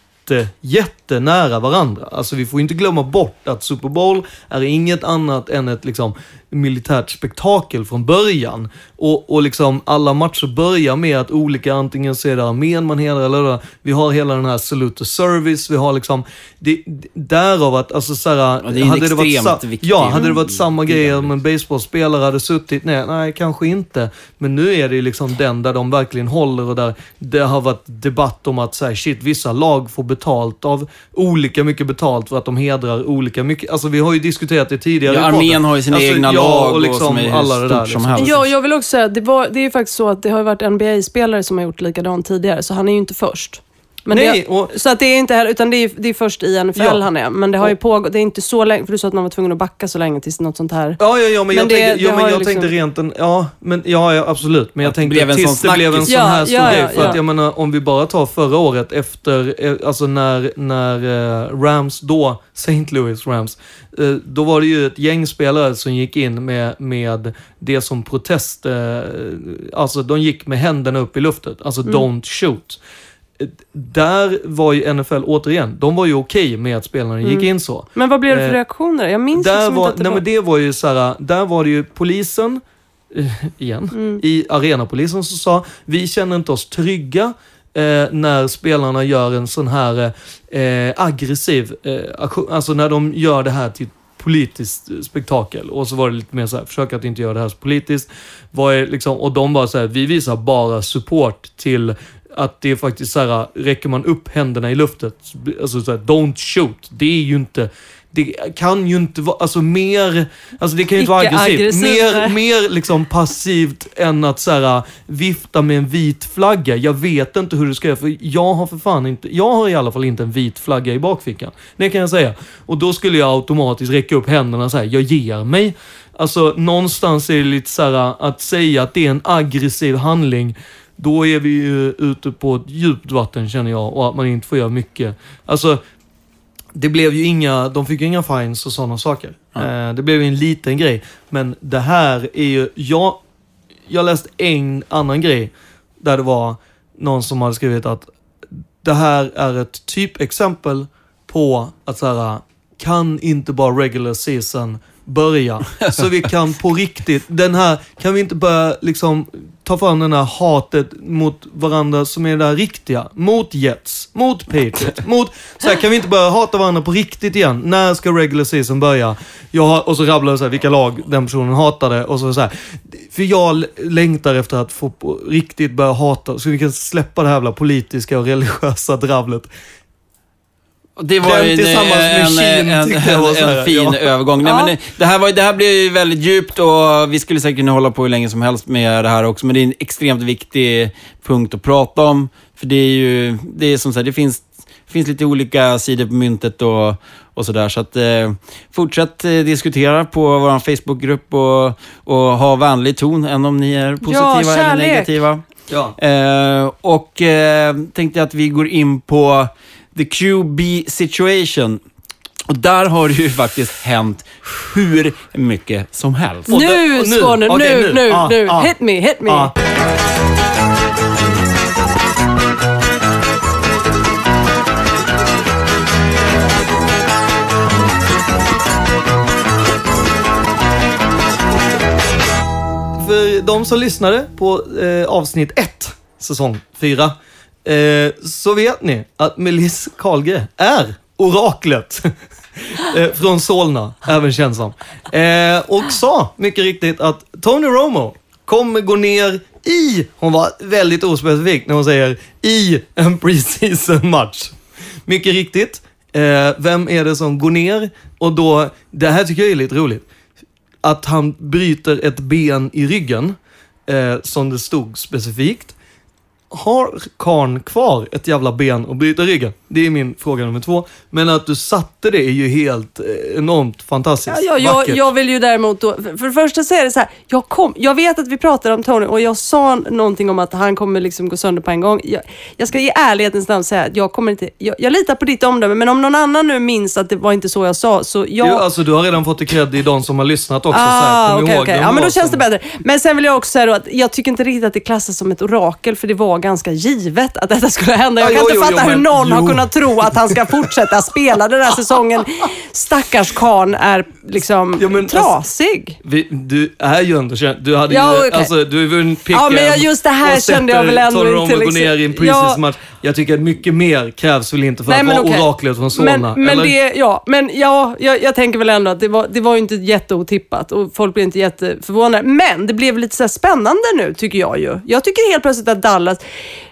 [SPEAKER 3] jättenära varandra. Alltså vi får inte glömma bort att Super Bowl är inget annat än ett liksom militärt spektakel från början. Och, och liksom alla matcher börjar med att olika, antingen så är det armén man hedrar eller vi har hela den här salute service, vi har liksom, det, därav att, alltså såhär,
[SPEAKER 2] Ja, det
[SPEAKER 3] hade det varit Ja, hade det varit samma grej om en baseballspelare hade suttit ner, nej kanske inte. Men nu är det ju liksom den där de verkligen håller och där det har varit debatt om att säga shit, vissa lag får betalt av olika mycket betalt för att de hedrar olika mycket. Alltså vi har ju diskuterat det tidigare.
[SPEAKER 2] Ja, armén har ju sina
[SPEAKER 3] Alltså,
[SPEAKER 2] egna
[SPEAKER 3] ja,
[SPEAKER 2] lag
[SPEAKER 3] och
[SPEAKER 2] och
[SPEAKER 3] liksom
[SPEAKER 2] hur
[SPEAKER 3] alla det där. Liksom.
[SPEAKER 1] Ja, jag vill också säga att det, var, det är ju faktiskt så att det har varit NBA-spelare som har gjort likadant tidigare, så han är ju inte först. Men
[SPEAKER 3] Nej,
[SPEAKER 1] det,
[SPEAKER 3] och-
[SPEAKER 1] så att det är inte heller, utan det är, det är först i NFL
[SPEAKER 3] Ja.
[SPEAKER 1] han är. Men det har ju pågått, det är inte så länge, för du sa att man var tvungen att backa så länge tills något sånt här.
[SPEAKER 3] Ja, ja, ja, men,
[SPEAKER 1] Men
[SPEAKER 3] jag,
[SPEAKER 1] det-
[SPEAKER 3] tänkte, ja, men jag
[SPEAKER 1] liksom-
[SPEAKER 3] tänkte rent en, ja, men, ja, ja, absolut. Men jag
[SPEAKER 2] Att det
[SPEAKER 3] tänkte
[SPEAKER 2] blev en
[SPEAKER 3] tills
[SPEAKER 2] sån
[SPEAKER 3] det blev en sån
[SPEAKER 1] Ja,
[SPEAKER 3] här stor
[SPEAKER 1] ja,
[SPEAKER 3] grej.
[SPEAKER 1] ja,
[SPEAKER 3] För att
[SPEAKER 1] ja.
[SPEAKER 3] jag menar, om vi bara tar förra året efter, eh, alltså när, när eh, Rams då, St. Louis Rams, eh, då var det ju ett gäng spelare som gick in med, med det som protest, alltså de gick med händerna upp i luften, alltså
[SPEAKER 1] Mm.
[SPEAKER 3] don't shoot. Där var ju NFL, återigen, de var ju okej med att spelarna gick
[SPEAKER 1] Mm.
[SPEAKER 3] in så.
[SPEAKER 1] Men vad blev det för
[SPEAKER 3] Eh,
[SPEAKER 1] reaktioner? Jag minns
[SPEAKER 3] där
[SPEAKER 1] liksom
[SPEAKER 3] var,
[SPEAKER 1] inte att det
[SPEAKER 3] nej,
[SPEAKER 1] var...
[SPEAKER 3] men det var ju så här, där var det ju polisen, eh, igen,
[SPEAKER 1] Mm.
[SPEAKER 3] i arenapolisen som sa, vi känner inte oss trygga eh, när spelarna gör en sån här eh, aggressiv eh, aktion, alltså när de gör det här till politiskt eh, spektakel. Och så var det lite mer så här, försök att inte göra det här så politiskt. Vad är liksom, och de var så här, vi visar bara support till att det är faktiskt så här, räcker man upp händerna i luften, alltså så här, don't shoot. Det är ju inte, det kan ju inte vara, alltså mer, alltså det kan ju inte vara aggressivt.
[SPEAKER 1] aggressivt,
[SPEAKER 3] Mer, mer liksom passivt än att så här, vifta med en vit flagga. Jag vet inte hur du ska göra, för jag har för fan inte, jag har i alla fall inte en vit flagga i bakfickan. Det kan jag säga. Och då skulle jag automatiskt räcka upp händerna och säga, jag ger mig. Alltså någonstans är det lite så här, att säga att det är en aggressiv handling, då är vi ju ute på ett djupt vatten känner jag och att man inte får göra mycket. Alltså, det blev ju inga, de fick ju inga fines och sådana saker. Eh, det blev ju en liten grej. Men det här är ju, jag, jag läste en annan grej där det var någon som hade skrivit att det här är ett typexempel på att så här, kan inte bara regular season börja? [laughs] Så vi kan på riktigt, den här, kan vi inte börja liksom ta fram den här hatet mot varandra som är det här riktiga? Mot Jets, mot Patriots, [laughs] mot... Så här, kan vi inte börja hata varandra på riktigt igen? När ska regular season börja? Jag och så rabblar jag så här, vilka lag den personen hatade och så, så här. För jag längtar efter att få på riktigt börja hata, så vi kan släppa det här jävla politiska och religiösa dravlet.
[SPEAKER 2] Det var ju en,
[SPEAKER 3] med
[SPEAKER 2] en, en,
[SPEAKER 3] var
[SPEAKER 2] en, fin
[SPEAKER 3] ja.
[SPEAKER 2] övergång. Nej,
[SPEAKER 3] Ja.
[SPEAKER 2] men det, här var, det här blev ju väldigt djupt och vi skulle säkert kunna hålla på hur länge som helst med det här också, men det är en extremt viktig punkt att prata om. För det är ju, det är som sagt, det finns, finns lite olika sidor på myntet och, och sådär. Så att eh, fortsätt eh, diskutera på vår Facebookgrupp och, och ha vänlig ton, än om ni är positiva eller
[SPEAKER 1] kärlek.
[SPEAKER 2] negativa.
[SPEAKER 3] Ja.
[SPEAKER 2] Eh, och eh, tänkte att vi går in på the QB situation. Och där har det ju faktiskt hänt hur mycket som helst.
[SPEAKER 1] Nu. Skåne,
[SPEAKER 3] Okej,
[SPEAKER 1] nu,
[SPEAKER 3] nu.
[SPEAKER 1] nu,
[SPEAKER 3] Ah,
[SPEAKER 1] nu.
[SPEAKER 3] ah.
[SPEAKER 1] Hit me, hit me.
[SPEAKER 3] Ah. För de som lyssnade på eh, avsnitt 1, säsong 4, eh, så vet ni att Melis Karlgren är oraklet. [laughs] eh, från Solna, även känd som. Eh, och sa mycket riktigt att Tony Romo kommer gå ner i, hon var väldigt ospecifik när hon säger i en preseason match. Mycket riktigt. Eh, vem är det som går ner? Och då, det här tycker jag är lite roligt att han bryter ett ben i ryggen, eh, som det stod specifikt. Har karn kvar ett jävla ben och bryta ryggen? Det är min fråga nummer två. Men att du satte det är ju helt eh, enormt fantastiskt.
[SPEAKER 1] Ja, ja, jag, jag vill ju däremot då, för, det första så är det så här, jag, kom, jag vet att vi pratade om Tony och jag sa någonting om att han kommer liksom gå sönder på en gång. Jag, jag ska i ärlighetens namn säga att jag kommer inte, jag, jag litar på ditt omdöme, men om någon annan nu minns att det var inte så jag sa, så jag...
[SPEAKER 3] Jo, alltså du har redan fått cred i de som har lyssnat också. så här,
[SPEAKER 1] Ah,
[SPEAKER 3] kom
[SPEAKER 1] okej,
[SPEAKER 3] ihåg vem
[SPEAKER 1] Ja, men då känns
[SPEAKER 3] som-
[SPEAKER 1] det bättre. Men sen vill jag också säga då att jag tycker inte riktigt att det klassas som ett orakel, för det var ganska givet att detta skulle hända. Jag
[SPEAKER 3] Ja,
[SPEAKER 1] kan
[SPEAKER 3] jo,
[SPEAKER 1] inte
[SPEAKER 3] jo,
[SPEAKER 1] fatta
[SPEAKER 3] jo,
[SPEAKER 1] hur någon har
[SPEAKER 3] jo.
[SPEAKER 1] kunnat tro att han ska [laughs] fortsätta spela den här säsongen. Stackars karln är liksom
[SPEAKER 3] Ja, men alltså-
[SPEAKER 1] trasig.
[SPEAKER 3] Vi, du är ju ändå känd. Du hade
[SPEAKER 1] Ja,
[SPEAKER 3] ju,
[SPEAKER 1] okej.
[SPEAKER 3] alltså, du har vunnit picken
[SPEAKER 1] Ja, men just det här kände jag väl ändå inte
[SPEAKER 3] Romo går
[SPEAKER 1] liksom-
[SPEAKER 3] ner i en
[SPEAKER 1] Ja.
[SPEAKER 3] Jag tycker att mycket mer krävs väl inte för
[SPEAKER 1] Nej,
[SPEAKER 3] att vara
[SPEAKER 1] okej.
[SPEAKER 3] oraklet från Solna?
[SPEAKER 1] Men, men, det, ja, men ja, jag, jag tänker väl ändå att det var, det var ju inte jätteotippat och folk blev inte jätteförvånade. Men det blev lite så spännande nu, tycker jag ju. Jag tycker helt plötsligt att Dallas...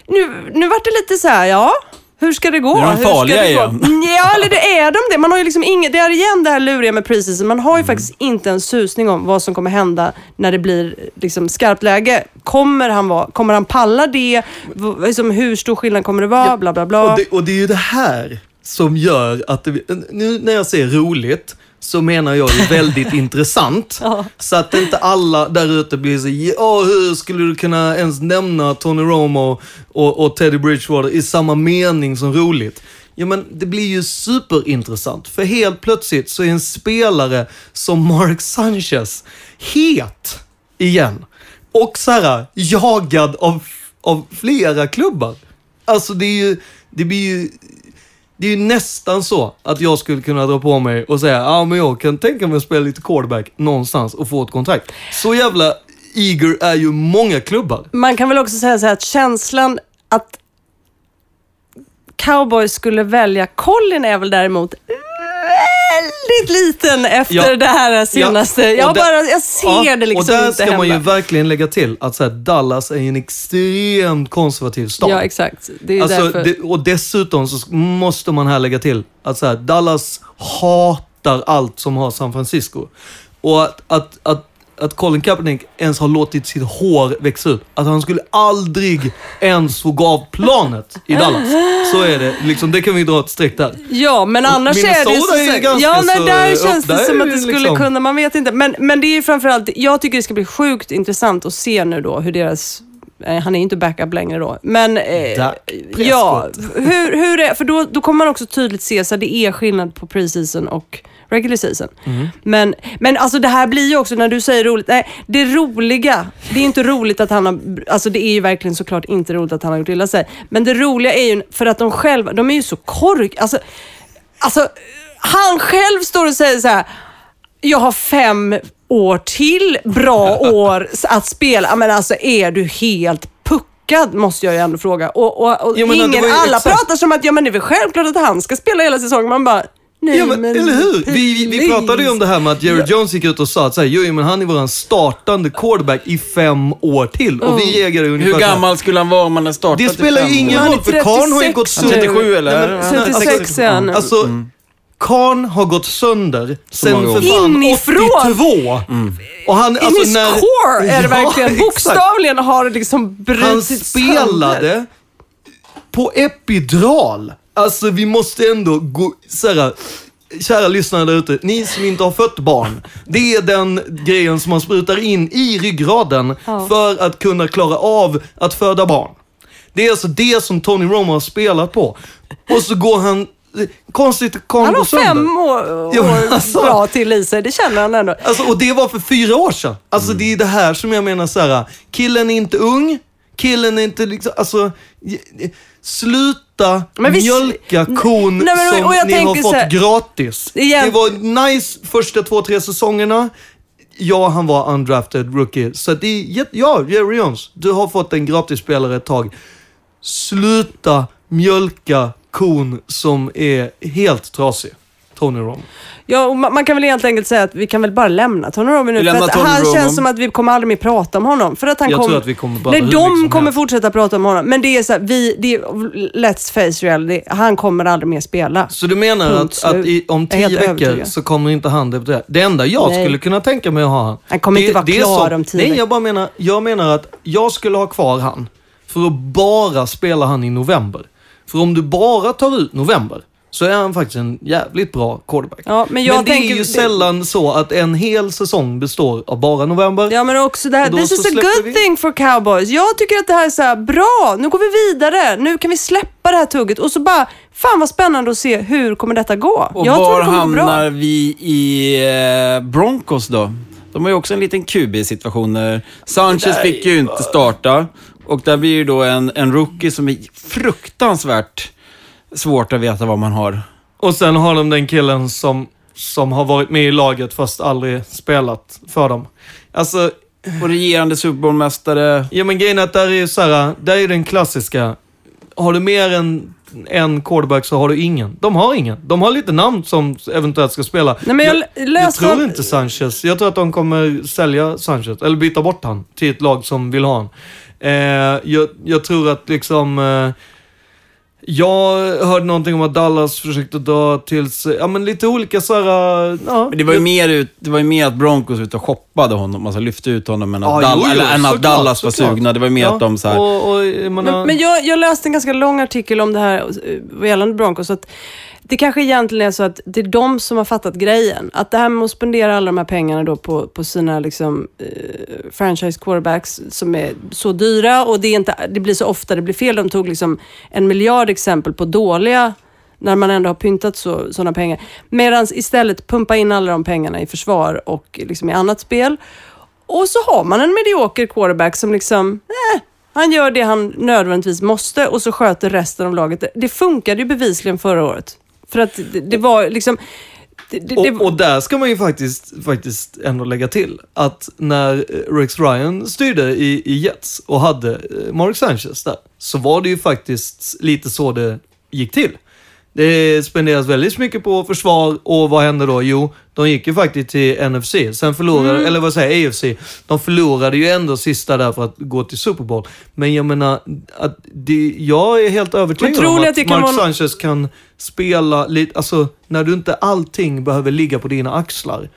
[SPEAKER 1] Nu, nu vart det lite så här, ja... Hur ska det gå?
[SPEAKER 2] Nu är de
[SPEAKER 1] Hur ska
[SPEAKER 2] farliga
[SPEAKER 1] det gå?
[SPEAKER 2] igen.
[SPEAKER 1] Ja, eller det är de det. Man har ju liksom inget, det är igen det här luriga med preseason. Man har ju faktiskt inte en susning om vad som kommer hända när det blir liksom skarpt läge. Kommer han, vara, kommer han palla det? Liksom, hur stor skillnad kommer det vara? Bla, bla, bla.
[SPEAKER 3] Och det, och det är ju det här som gör att det, nu när jag säger roligt så menar jag ju väldigt [laughs] intressant. Så att inte alla där ute blir så, ja hur skulle du kunna ens nämna Tony Romo och, och Teddy Bridgewater i samma mening som roligt? Ja men det blir ju superintressant. För helt plötsligt så är en spelare som Mark Sanchez het igen. Och så här, jagad av, av flera klubbar. Alltså det är ju, det blir ju, det är ju nästan så att jag skulle kunna dra på mig och säga, ja men jag kan tänka mig att spela lite quarterback någonstans och få ett kontrakt. Så jävla eager är ju många klubbar.
[SPEAKER 1] Man kan väl också säga så här att känslan att cowboys skulle välja Colin är väl däremot väldigt liten efter
[SPEAKER 3] Ja.
[SPEAKER 1] det här senaste.
[SPEAKER 3] Ja,
[SPEAKER 1] jag,
[SPEAKER 3] där-
[SPEAKER 1] bara, jag ser
[SPEAKER 3] Ja,
[SPEAKER 1] det liksom
[SPEAKER 3] Och där
[SPEAKER 1] inte
[SPEAKER 3] ska
[SPEAKER 1] hända.
[SPEAKER 3] man ju verkligen lägga till att så här, Dallas är en extremt konservativ stad.
[SPEAKER 1] Ja, exakt. Det är
[SPEAKER 3] Alltså,
[SPEAKER 1] därför.
[SPEAKER 3] det, och dessutom så måste man här lägga till att så här, Dallas hatar allt som har San Francisco. Och att, att, att, att Colin Kaepernick ens har låtit sitt hår växa ut. Att han skulle aldrig ens få gå av planet i Dallas. Så är det. Liksom, det kan vi dra ett streck där.
[SPEAKER 1] Ja, men annars är det ju så...
[SPEAKER 3] är ganska
[SPEAKER 1] ja, nej,
[SPEAKER 3] så
[SPEAKER 1] där
[SPEAKER 3] upp-
[SPEAKER 1] känns det
[SPEAKER 3] där
[SPEAKER 1] som att det skulle
[SPEAKER 3] liksom-
[SPEAKER 1] kunna, man vet inte. Men, men det är ju framförallt, jag tycker det ska bli sjukt intressant att se nu då hur deras han är inte backup längre då. Men eh, ja, [laughs] hur, hur är, för då, då kommer man också tydligt se så det är skillnad på preseason och regular season.
[SPEAKER 3] Mm.
[SPEAKER 1] Men, men alltså det här blir ju också, när du säger roligt, nej, det roliga, det är inte roligt att han har, alltså det är ju verkligen såklart inte roligt att han har gjort illa sig. Men det roliga är ju för att de själva, de är ju så kork, alltså, alltså han själv står och säger så här, jag har fem år till bra [laughs] år att spela. Men alltså är du helt puckad måste jag ju ändå fråga. Och, och, och
[SPEAKER 3] Ja, men det
[SPEAKER 1] ingen,
[SPEAKER 3] ju
[SPEAKER 1] alla
[SPEAKER 3] exakt-
[SPEAKER 1] pratar som att ja, men det är väl självklart att han ska spela hela säsongen. Man bara, nej
[SPEAKER 3] Ja, men, eller hur? Vi, vi pratade ju om det här med att Jerry Jones gick ut och sa att så här, jo, men han är våran startande quarterback i fem år till. Och vi reagerade ungefär
[SPEAKER 2] Hur gammal skulle han vara om han hade startat
[SPEAKER 3] Det spelar ju ingen roll, för Karn har ju
[SPEAKER 1] 36
[SPEAKER 3] gått sönder.
[SPEAKER 2] 37 eller?
[SPEAKER 3] Nej, men-
[SPEAKER 1] 36 är han.
[SPEAKER 3] Alltså, Karn har gått sönder sen för fan
[SPEAKER 1] Inifrån.
[SPEAKER 3] 82. Och han,
[SPEAKER 1] In
[SPEAKER 3] alltså,
[SPEAKER 1] his
[SPEAKER 3] när-
[SPEAKER 1] core är det
[SPEAKER 3] Ja,
[SPEAKER 1] verkligen. [laughs]
[SPEAKER 3] exakt.
[SPEAKER 1] Bokstavligen har det liksom
[SPEAKER 3] Han
[SPEAKER 1] brutits sönder.
[SPEAKER 3] spelade på epidural. Alltså vi måste ändå gå, så här, kära lyssnare där ute, ni som inte har fött barn. Det är den grejen som man sprutar in i ryggraden
[SPEAKER 1] Ja.
[SPEAKER 3] för att kunna klara av att föda barn. Det är alltså det som Tony Romo har spelat på. Och så går han, konstigt, kan
[SPEAKER 1] Han har fem år,
[SPEAKER 3] Ja,
[SPEAKER 1] år
[SPEAKER 3] alltså.
[SPEAKER 1] bra till i sig, det känner han ändå.
[SPEAKER 3] Alltså, och det var för fyra år sedan. Alltså det är det här som jag menar så här. killen är inte ung, killen är inte liksom, alltså, sluta
[SPEAKER 1] Men vi-
[SPEAKER 3] mjölka kon
[SPEAKER 1] Nej, men-
[SPEAKER 3] som
[SPEAKER 1] och jag
[SPEAKER 3] ni har fått
[SPEAKER 1] här-
[SPEAKER 3] gratis.
[SPEAKER 1] Igen-
[SPEAKER 3] Det var nice första två, tre säsongerna. Ja, han var undrafted rookie. Så det är, ja, Jerry Jones, du har fått en gratisspelare ett tag. Sluta mjölka kon som är helt trasig. Tony Romo.
[SPEAKER 1] Ja, och man man kan väl helt enkelt säga att vi kan väl bara lämna Tony Romo nu. För att
[SPEAKER 2] Tony
[SPEAKER 1] han
[SPEAKER 2] Romo.
[SPEAKER 1] känns som att vi kommer aldrig mer prata om honom. För att han
[SPEAKER 3] Jag
[SPEAKER 1] kom...
[SPEAKER 3] tror att vi kommer prata
[SPEAKER 1] Nej, de
[SPEAKER 3] som
[SPEAKER 1] kommer
[SPEAKER 3] helst.
[SPEAKER 1] fortsätta prata om honom. Men det är så här, vi, det är, let's face reality, han kommer aldrig mer spela.
[SPEAKER 3] Så du menar
[SPEAKER 1] Punkt
[SPEAKER 3] att, att i, om tio veckor
[SPEAKER 1] övertygad.
[SPEAKER 3] så kommer inte han debutera? Det enda jag
[SPEAKER 1] Nej.
[SPEAKER 3] skulle kunna tänka mig att ha han.
[SPEAKER 1] Han kommer
[SPEAKER 3] det,
[SPEAKER 1] inte vara
[SPEAKER 3] det är
[SPEAKER 1] klar
[SPEAKER 3] så-
[SPEAKER 1] om tio
[SPEAKER 3] Nej,
[SPEAKER 1] veckor.
[SPEAKER 3] jag bara menar, jag menar att jag skulle ha kvar han för att bara spela han i november. För om du bara tar ut november så är han faktiskt en jävligt bra quarterback.
[SPEAKER 1] Ja, men jag
[SPEAKER 3] det
[SPEAKER 1] tänker-
[SPEAKER 3] är ju sällan så att en hel säsong består av bara november.
[SPEAKER 1] Ja, men också det här, this is a good
[SPEAKER 3] vi-
[SPEAKER 1] thing for cowboys. Jag tycker att det här är så här, bra, nu går vi vidare. Nu kan vi släppa det här tugget och så bara, fan vad spännande att se hur kommer detta gå.
[SPEAKER 2] Och
[SPEAKER 1] jag
[SPEAKER 2] var
[SPEAKER 1] det kommer gå bra.
[SPEAKER 2] hamnar vi i eh, Broncos då? De har ju också en liten QB-situation. Sanchez fick ju inte starta. Och där blir ju då en, en rookie som är fruktansvärt svårt att veta vad man har.
[SPEAKER 3] Och sen har de den killen som, som har varit med i laget fast aldrig spelat för dem. Alltså,
[SPEAKER 2] Och regerande Super Bowl-mästare.
[SPEAKER 3] Ja men grejen är att där är ju så här, där är den klassiska. Har du mer än en quarterback så har du ingen. De har ingen. De har lite namn som eventuellt ska spela.
[SPEAKER 1] Nej, men jag
[SPEAKER 3] jag,
[SPEAKER 1] läste-
[SPEAKER 3] tror inte Sanchez. Jag tror att de kommer sälja Sanchez, eller byta bort han till ett lag som vill ha han. Eh, jag, jag tror att liksom... Eh, Eh, jag hörde någonting om att Dallas försökte dra till sig, ja men lite olika så här, ja.
[SPEAKER 2] Men det var ju mer, ut, det var ju mer att Broncos ut och shoppade honom, alltså lyfte ut honom, än att,
[SPEAKER 3] Ja,
[SPEAKER 2] Dall-
[SPEAKER 3] jo, jo,
[SPEAKER 2] eller, än att Dallas var
[SPEAKER 3] såklart.
[SPEAKER 2] sugna. Det var ju mer
[SPEAKER 3] Ja,
[SPEAKER 2] att de så här,
[SPEAKER 3] Och, och, jag menar,
[SPEAKER 1] Men, men jag, jag läste en ganska lång artikel om det här eh, vad gällande Broncos. Att det kanske egentligen är så att det är de som har fattat grejen. Att det här med att spendera alla de här pengarna då på, på sina liksom, eh, franchise quarterbacks som är så dyra och det, är inte, det blir så ofta det blir fel. De tog liksom en miljard exempel på dåliga när man ändå har pyntat så, sådana pengar. Medan istället pumpa in alla de pengarna i försvar och liksom i annat spel. Och så har man en medioker quarterback som liksom, eh, Han gör det han nödvändigtvis måste och så sköter resten av laget. det. Det funkade ju bevisligen förra året. För att det, det var liksom... Det, det,
[SPEAKER 3] Och, och där ska man ju faktiskt, faktiskt ändå lägga till att när eh, Rex Ryan styrde i, i Jets och hade eh, Mark Sanchez där, så var det ju faktiskt lite så det gick till. Det spenderas väldigt mycket på försvar och vad hände då? Jo, de gick ju faktiskt till NFC. Sen förlorade,
[SPEAKER 1] Mm.
[SPEAKER 3] eller vad säger AFC. De förlorade ju ändå sista där för att gå till Super Bowl. Men jag menar, att det, jag är helt övertygad om att,
[SPEAKER 1] att
[SPEAKER 3] Mark
[SPEAKER 1] vara-
[SPEAKER 3] Sanchez kan spela lite, alltså när du inte allting behöver ligga på dina axlar.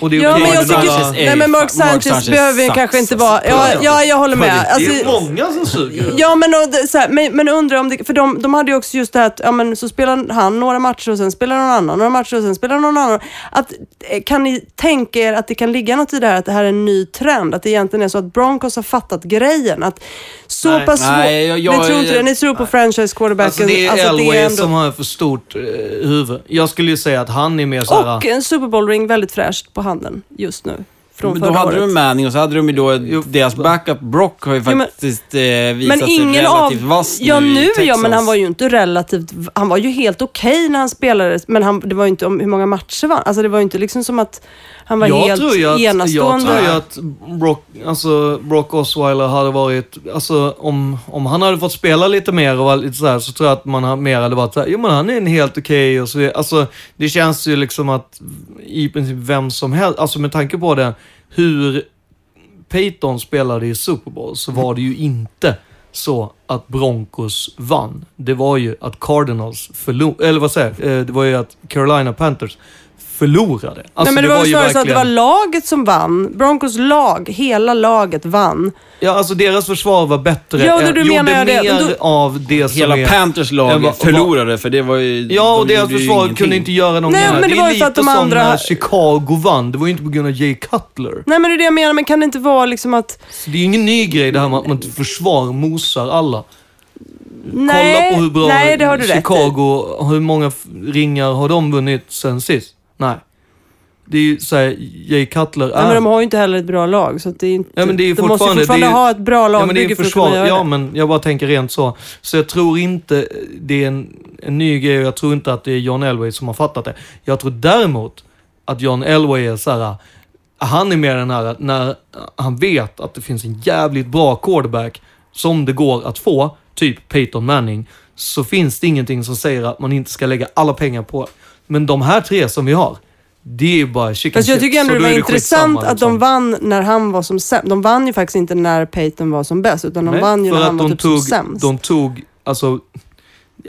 [SPEAKER 3] Och det är
[SPEAKER 1] Ja, men jag tycker... Nej, men Mark Sanchez, behöver ju kanske inte vara... Ja, ja, jag håller med.
[SPEAKER 3] det är
[SPEAKER 1] Alltså,
[SPEAKER 3] många som suger.
[SPEAKER 1] Ja, men, och, så här, men, men undrar om det... För de, de hade ju också just det här att ja, men, så spelar han några matcher och sen spelar någon annan, några matcher och sen spelar någon annan. Att, eh, kan ni tänka er att det kan ligga något i det här att det här är en ny trend? Att det egentligen är så att Broncos har fattat grejen? Att så
[SPEAKER 3] Nej.
[SPEAKER 1] pass.
[SPEAKER 2] Nej, jag- jag-
[SPEAKER 1] ni tror inte det? Ni tror på franchise quarterbacken?
[SPEAKER 3] Alltså det är
[SPEAKER 1] Alltså,
[SPEAKER 3] Elway
[SPEAKER 1] ändå-
[SPEAKER 3] som har för stort eh, huvud. Jag skulle ju säga att han är mer såhär...
[SPEAKER 1] Och en Super Bowl-ring väldigt fräscht på handen just nu. Från
[SPEAKER 2] Men då hade
[SPEAKER 1] året.
[SPEAKER 2] de Manning och så hade de ju då deras backup Brock har ju
[SPEAKER 1] men-
[SPEAKER 2] faktiskt eh, visat
[SPEAKER 1] Men ingen
[SPEAKER 2] sig
[SPEAKER 1] av...
[SPEAKER 2] relativt vass
[SPEAKER 1] Ja,
[SPEAKER 2] nu i
[SPEAKER 1] nu ja, men han var ju inte relativt... Han var ju helt okej när han spelade, men han, det var ju inte om hur många matcher var. Alltså det var ju inte liksom som att han var
[SPEAKER 3] jag
[SPEAKER 1] helt
[SPEAKER 3] tror att, jag
[SPEAKER 1] enastående.
[SPEAKER 3] tror ju att Brock, alltså Brock Osweiler hade varit, alltså om, om han hade fått spela lite mer och var lite så här, så tror jag att man mer hade varit såhär, jo men han är en helt okej och så. Alltså det känns ju liksom att i princip vem som helst, alltså med tanke på det, hur Peyton spelade i Super Bowl så var det ju inte så att Broncos vann. Det var ju att Cardinals förlorade, eller vad säger jag? Eh, det var ju att Carolina Panthers förlorade. Alltså,
[SPEAKER 1] Nej, men det, var ju snarare så att det var
[SPEAKER 3] verkligen-
[SPEAKER 1] laget som vann. Broncos lag, hela laget vann.
[SPEAKER 3] Ja, alltså deras försvar var bättre.
[SPEAKER 1] Ja, då menar
[SPEAKER 3] gjorde
[SPEAKER 1] jag det.
[SPEAKER 3] mer
[SPEAKER 1] Då-
[SPEAKER 3] av det som
[SPEAKER 2] Hela
[SPEAKER 3] är...
[SPEAKER 2] Panthers lag
[SPEAKER 3] vad-
[SPEAKER 2] förlorade, för det var ju...
[SPEAKER 3] Ja, och
[SPEAKER 2] de
[SPEAKER 3] deras
[SPEAKER 2] gjorde
[SPEAKER 3] försvar
[SPEAKER 2] ingenting.
[SPEAKER 3] kunde inte göra någonting.
[SPEAKER 1] Nej, men det
[SPEAKER 3] är
[SPEAKER 1] var ju
[SPEAKER 3] lite
[SPEAKER 1] att de
[SPEAKER 3] som
[SPEAKER 1] andra-
[SPEAKER 3] när Chicago vann. Det var ju inte på grund av Jay Cutler.
[SPEAKER 1] Nej, men det är det jag menar. Men kan det inte vara liksom att...
[SPEAKER 3] Så det är ju ingen ny grej det här med att man försvar mosar alla.
[SPEAKER 1] Nej,
[SPEAKER 3] Kolla på hur bra
[SPEAKER 1] nej, det har du rätt.
[SPEAKER 3] Chicago, hur många ringar har de vunnit sen sist? Nej. Det är ju såhär, Jay Cutler är...
[SPEAKER 1] Nej, men de har ju inte heller ett bra lag. Så att det är inte,
[SPEAKER 3] Ja, men det är
[SPEAKER 1] de måste ju
[SPEAKER 3] fortfarande- är
[SPEAKER 1] ha ett bra
[SPEAKER 3] Ja, men det är
[SPEAKER 1] lagbygge för att
[SPEAKER 3] försvar.
[SPEAKER 1] kunna göra
[SPEAKER 3] Ja, men jag bara tänker rent så. Så jag tror inte det är en, en ny grej och jag tror inte att det är John Elway som har fattat det. Jag tror däremot att John Elway är så här. Han är mer den här att när han vet att det finns en jävligt bra quarterback som det går att få, typ Peyton Manning, så finns det ingenting som säger att man inte ska lägga alla pengar på. Men de här tre som vi har, det är ju bara chicken
[SPEAKER 1] Fast jag tycker ändå
[SPEAKER 3] så
[SPEAKER 1] det var intressant att
[SPEAKER 3] liksom.
[SPEAKER 1] de vann när han var som sämst. De vann ju faktiskt inte när Peyton var som bäst, utan de
[SPEAKER 3] Nej,
[SPEAKER 1] vann ju när han var typ
[SPEAKER 3] tog,
[SPEAKER 1] som sämst.
[SPEAKER 3] De tog, alltså,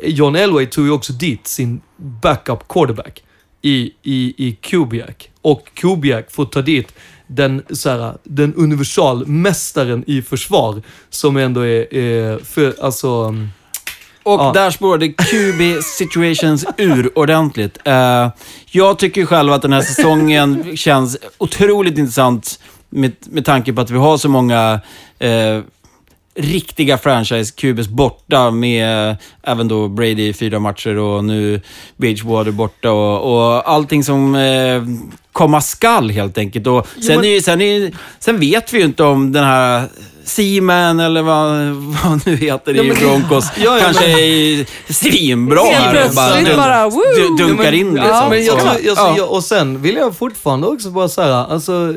[SPEAKER 3] John Elway tog ju också dit sin backup quarterback i, i, i Kubiak. Och Kubiak får ta dit den, såhär, den universalmästaren i försvar som ändå är, är för, alltså...
[SPEAKER 2] Och
[SPEAKER 3] Ja.
[SPEAKER 2] där spårade QB situations ur ordentligt. Eh, jag tycker själv att den här säsongen känns otroligt intressant med, med tanke på att vi har så många eh, riktiga franchise QBs borta med eh, även då Brady i fyra matcher och nu Bridgewater borta och, och allting som komma skall helt enkelt. Och sen,
[SPEAKER 3] men-
[SPEAKER 2] är, sen, är, sen vet vi ju inte om den här Seaman eller vad, [laughs] vad nu heter
[SPEAKER 3] Ja,
[SPEAKER 2] i Broncos [laughs]
[SPEAKER 3] Ja, ja,
[SPEAKER 2] kanske
[SPEAKER 3] men-
[SPEAKER 2] är svinbra här och bara, dun-
[SPEAKER 1] bara, woo!
[SPEAKER 2] dunkar
[SPEAKER 3] men-
[SPEAKER 2] in
[SPEAKER 3] ja,
[SPEAKER 2] liksom.
[SPEAKER 3] men jag
[SPEAKER 2] Så-
[SPEAKER 3] tror, jag,
[SPEAKER 2] ja.
[SPEAKER 3] jag, och sen vill jag fortfarande också bara säga, alltså,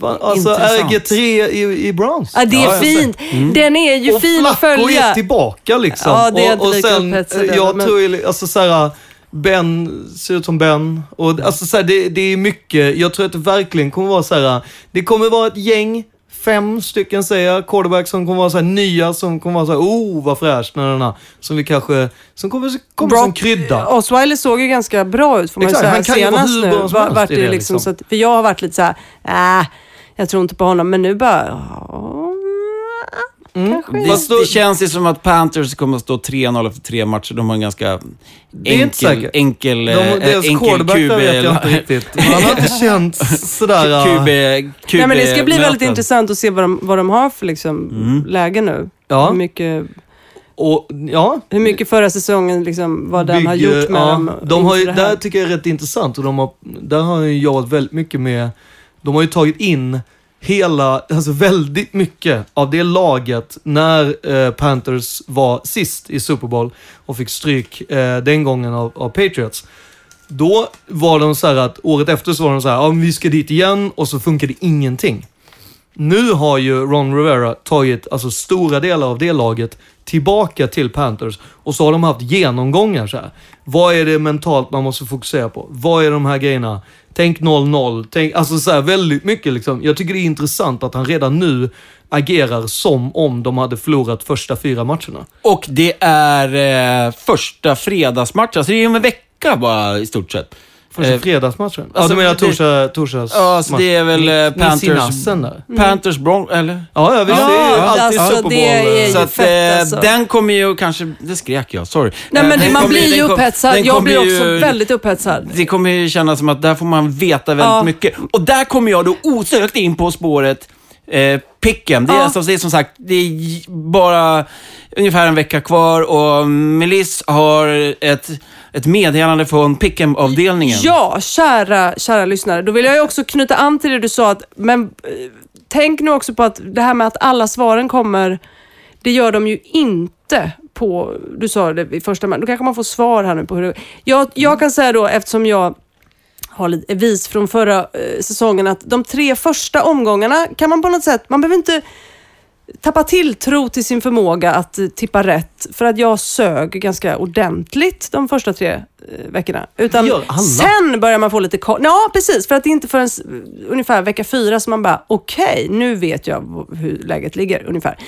[SPEAKER 3] alltså
[SPEAKER 2] Intressant.
[SPEAKER 3] RG3 i, i Browns.
[SPEAKER 1] Ja, det är fint.
[SPEAKER 3] Mm.
[SPEAKER 1] Den är ju
[SPEAKER 3] och
[SPEAKER 1] fin att
[SPEAKER 3] Flacco
[SPEAKER 1] följa.
[SPEAKER 3] är tillbaka liksom.
[SPEAKER 1] Ja, det är
[SPEAKER 3] och, och sen, jag
[SPEAKER 1] men-
[SPEAKER 3] tror ju, alltså såhär, Ben ser ut som Ben. Och, alltså, såhär, det, det är mycket, jag tror att det verkligen kommer vara såhär, det kommer vara ett gäng, fem stycken säger jag, quarterbacks som kommer vara såhär nya, som kommer vara såhär, oh vad fräscht, na, na, na, som vi kanske, som kommer, kommer som krydda.
[SPEAKER 1] Osweiler såg ju ganska bra ut får man
[SPEAKER 3] Exakt,
[SPEAKER 1] säga. Senast nu var- vart det liksom,
[SPEAKER 3] liksom.
[SPEAKER 1] så att, För jag har varit lite så här, äh, jag tror inte på honom. Men nu bara, ja, kanske.
[SPEAKER 2] Det,
[SPEAKER 3] Fast då-
[SPEAKER 2] det känns ju som att Panthers kommer att stå 3-0 efter tre matcher. De har en ganska enkel, enkel,
[SPEAKER 3] De,
[SPEAKER 2] eh,
[SPEAKER 3] deras
[SPEAKER 2] enkel
[SPEAKER 3] quarterback där vet jag inte
[SPEAKER 2] QB.
[SPEAKER 3] riktigt. Man har inte [laughs] känt sådär... äh,
[SPEAKER 2] QB, QB
[SPEAKER 1] Nej, men det ska bli väldigt
[SPEAKER 2] möten.
[SPEAKER 1] intressant att se vad de, vad de har för liksom,
[SPEAKER 2] Mm.
[SPEAKER 1] läge nu.
[SPEAKER 3] Ja.
[SPEAKER 1] Hur, mycket,
[SPEAKER 3] Och, ja,
[SPEAKER 1] hur mycket förra säsongen, liksom, vad den har
[SPEAKER 3] bygger-
[SPEAKER 1] gjort med
[SPEAKER 3] ja,
[SPEAKER 1] dem.
[SPEAKER 3] De har ju, där tycker jag är rätt intressant och de har, där har ju jobbat väldigt mycket med, de har ju tagit in hela, alltså väldigt mycket av det laget när eh, Panthers var sist i Super Bowl och fick stryk eh, den gången av, av Patriots. Då var de så här att året efter så var de så här, ja men vi ska dit igen och så funkade ingenting. Nu har ju Ron Rivera tagit alltså, stora delar av det laget tillbaka till Panthers och så har de haft genomgångar så här. Vad är det mentalt man måste fokusera på? Vad är de här grejerna? Tänk 0-0. Tänk, alltså så här, väldigt mycket liksom. Jag tycker det är intressant att han redan nu agerar som om de hade förlorat första fyra matcherna.
[SPEAKER 2] Och det är eh, första fredagsmatchen, alltså det är om en vecka bara i stort sett.
[SPEAKER 3] Första
[SPEAKER 2] Eh,
[SPEAKER 3] fredagsmatchen? Ja,
[SPEAKER 2] alltså,
[SPEAKER 3] du menar
[SPEAKER 2] det-
[SPEAKER 3] torsdag, torsdags
[SPEAKER 2] Ja, alltså det är väl eh,
[SPEAKER 3] Panthers...
[SPEAKER 2] Panthers...
[SPEAKER 3] där.
[SPEAKER 2] Panthers Bron... Eller?
[SPEAKER 3] Ja, ja, visst. det är ju
[SPEAKER 1] Ja,
[SPEAKER 3] alltid
[SPEAKER 1] alltså,
[SPEAKER 3] Super Bowl.
[SPEAKER 1] det är ju
[SPEAKER 2] Så att,
[SPEAKER 1] fett
[SPEAKER 2] eh,
[SPEAKER 1] alltså.
[SPEAKER 2] den kommer ju kanske... Det skrek jag, sorry.
[SPEAKER 1] Nej
[SPEAKER 2] Eh,
[SPEAKER 1] men
[SPEAKER 2] den
[SPEAKER 1] man blir ju upphetsad. Jag blir
[SPEAKER 2] ju-
[SPEAKER 1] också väldigt upphetsad.
[SPEAKER 2] Det kommer ju kännas som att där får man veta väldigt
[SPEAKER 1] Ja.
[SPEAKER 2] mycket. Och där kommer jag då osökt in på spåret eh, Picken. Det är,
[SPEAKER 1] Ja.
[SPEAKER 2] alltså, det är som sagt, det är bara ungefär en vecka kvar och Melis har ett, ett meddelande från Pickham-avdelningen.
[SPEAKER 1] Ja, kära, kära lyssnare. Då vill jag ju också knyta an till det du sa. Att, men eh, tänk nu också på att det här med att alla svaren kommer, det gör de ju inte på, du sa det i första, men då kanske man får svar här nu på hur det Jag, jag kan säga då, eftersom jag har lite vis från förra eh, säsongen, att de tre första omgångarna kan man på något sätt, man behöver inte tappa tilltro till sin förmåga att eh, tippa rätt. För att jag sög ganska ordentligt de första tre eh, veckorna. Utan sen börjar man få lite koll. Ja, precis. För att det är inte förrän s- ungefär vecka fyra som man bara, okej, nu vet jag hur läget ligger ungefär.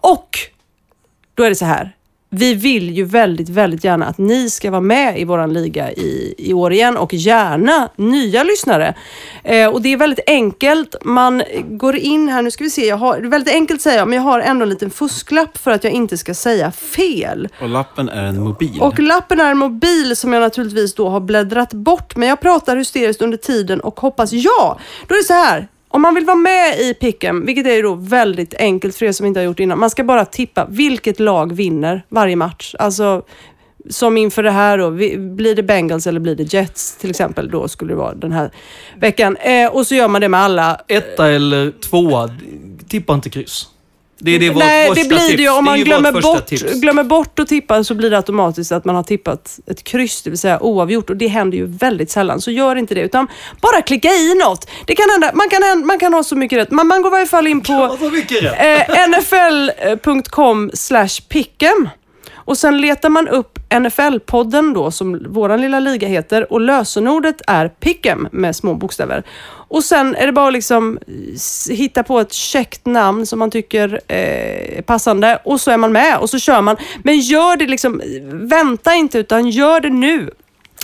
[SPEAKER 1] Och då är det så här. Vi vill ju väldigt, väldigt gärna att ni ska vara med i våran liga i, i år igen och gärna nya lyssnare. Eh, och det är väldigt enkelt. Man går in här, nu ska vi se, jag har, det är väldigt enkelt säger jag, men jag har ändå en liten fusklapp för att jag inte ska säga fel.
[SPEAKER 2] Och lappen är en mobil.
[SPEAKER 1] Och lappen är en mobil som jag naturligtvis då har bläddrat bort. Men jag pratar hysteriskt under tiden och hoppas ja. Då är det så här. Om man vill vara med i picken, vilket är ju då väldigt enkelt för er som inte har gjort det innan. Man ska bara tippa vilket lag vinner varje match. Alltså som inför det här då, blir det Bengals eller blir det Jets till exempel? Då skulle det vara den här veckan. Eh, och så gör man det med alla.
[SPEAKER 3] Etta eller tvåa, tippa inte kryss. Det är det vårt
[SPEAKER 1] Nej,
[SPEAKER 3] första
[SPEAKER 1] det blir
[SPEAKER 3] tips.
[SPEAKER 1] det ju. Om man glömmer bort, glömmer bort att tippa så blir det automatiskt att man har tippat ett kryss, det vill säga oavgjort. Och det händer ju väldigt sällan, så gör inte det. Utan bara klicka i något. Det kan hända, man, kan, man kan ha så mycket rätt. Man, man går i varje fall in på [laughs] eh, nfl.com slash pick'em. Och sen letar man upp NFL-podden då, som våran lilla liga heter. Och lösenordet är pick'em med små bokstäver. Och sen är det bara att liksom s- hitta på ett käckt namn som man tycker eh, är passande. Och så är man med och så kör man. Men gör det liksom, vänta inte utan gör det nu.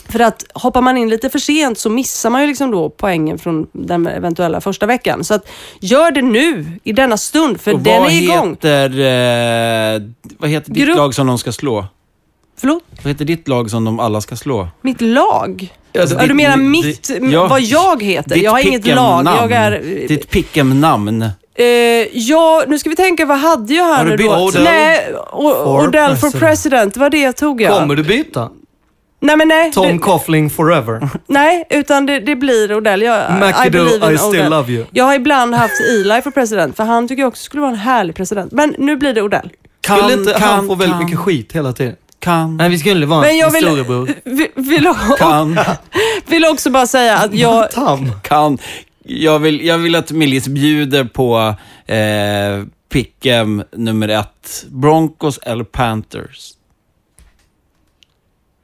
[SPEAKER 1] För att hoppar man in lite för sent så missar man ju liksom då poängen från den eventuella första veckan. Så att gör det nu, i denna stund, för
[SPEAKER 2] och
[SPEAKER 1] den är igång.
[SPEAKER 2] Heter, eh, vad heter ditt
[SPEAKER 1] Grupp-
[SPEAKER 2] lag som de ska slå?
[SPEAKER 1] Förlåt?
[SPEAKER 2] Vad heter ditt lag som de alla ska slå?
[SPEAKER 1] Mitt lag?
[SPEAKER 2] Alltså,
[SPEAKER 1] ja, du
[SPEAKER 2] ditt-
[SPEAKER 1] menar
[SPEAKER 2] ditt-
[SPEAKER 1] mitt,
[SPEAKER 2] ja,
[SPEAKER 1] vad jag heter?
[SPEAKER 2] ditt
[SPEAKER 1] Jag har inget lag. Jag är...
[SPEAKER 2] Ditt pick'em-namn.
[SPEAKER 1] Eh, ja, nu ska vi tänka, vad hade jag här
[SPEAKER 2] Har du
[SPEAKER 1] nu
[SPEAKER 2] bytt?
[SPEAKER 1] då?
[SPEAKER 3] Odell
[SPEAKER 1] Nej, o-
[SPEAKER 3] for
[SPEAKER 1] Odell for
[SPEAKER 3] president.
[SPEAKER 1] president, vad det tog jag.
[SPEAKER 3] Kommer du byta?
[SPEAKER 1] Nej, men nej.
[SPEAKER 3] Tom
[SPEAKER 1] det,
[SPEAKER 3] Coughlin forever. [laughs]
[SPEAKER 1] nej, utan det, det blir Odell. Jag,
[SPEAKER 3] McAdoo,
[SPEAKER 1] believe in
[SPEAKER 3] I still
[SPEAKER 1] Odell.
[SPEAKER 3] love you.
[SPEAKER 1] Jag har ibland haft Eli för president, för han tycker jag också skulle vara en härlig president. Men nu blir det Odell.
[SPEAKER 3] Skulle inte han
[SPEAKER 2] kan,
[SPEAKER 3] få väldigt
[SPEAKER 2] kan.
[SPEAKER 3] mycket skit hela tiden?
[SPEAKER 2] Kan.
[SPEAKER 3] Nej, vi skulle vara
[SPEAKER 1] Men jag
[SPEAKER 3] en
[SPEAKER 1] vill,
[SPEAKER 3] storebror. [laughs]
[SPEAKER 1] vill, vill,
[SPEAKER 2] Kan. [laughs]
[SPEAKER 1] vill också bara säga att jag...
[SPEAKER 3] Tam.
[SPEAKER 2] kan. Jag vill, jag vill att Millis bjuder på eh, pick'em nummer ett. Broncos eller Panthers?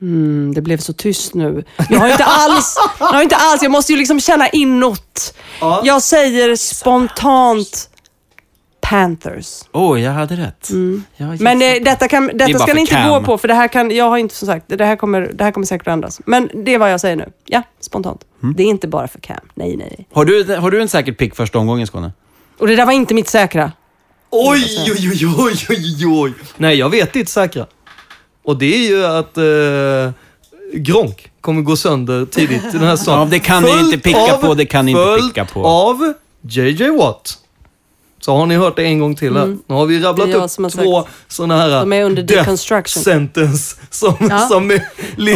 [SPEAKER 1] Mm, det blev så tyst nu. Jag har inte alls, jag har inte alls, jag måste ju liksom känna inåt.
[SPEAKER 3] Ja.
[SPEAKER 1] Jag säger spontant Panthers.
[SPEAKER 2] Åh, jag hade rätt. Jag
[SPEAKER 1] Mm. Men
[SPEAKER 2] gissade.
[SPEAKER 1] eh, detta, kan, detta
[SPEAKER 2] bara
[SPEAKER 1] ska ni inte
[SPEAKER 2] Cam.
[SPEAKER 1] gå på, för det här kan, jag har inte som sagt, det här kommer, det här kommer säkert att ändras. Men det är vad jag säger nu. Ja, spontant.
[SPEAKER 2] Mm.
[SPEAKER 1] Det är inte bara för Cam. Nej, nej, nej.
[SPEAKER 2] har, du, har du en säker pick första omgången, Skåne?
[SPEAKER 1] Och det där var inte mitt säkra.
[SPEAKER 3] Oj, oj, oj, oj, oj, oj. Nej, jag vet ditt säkra. Och det är ju att eh, Gronk kommer gå sönder tidigt i den här [laughs] säsongen.
[SPEAKER 2] Ja, det kan ni inte picka
[SPEAKER 3] av-
[SPEAKER 2] på, det kan ni inte picka på.
[SPEAKER 3] av JJ Watt. Så har ni hört det en gång till här.
[SPEAKER 1] Mm.
[SPEAKER 3] Nu har vi rabblat upp två sådana här
[SPEAKER 1] De är under
[SPEAKER 3] death
[SPEAKER 1] deconstruction.
[SPEAKER 3] sentence som,
[SPEAKER 1] Ja.
[SPEAKER 3] som är.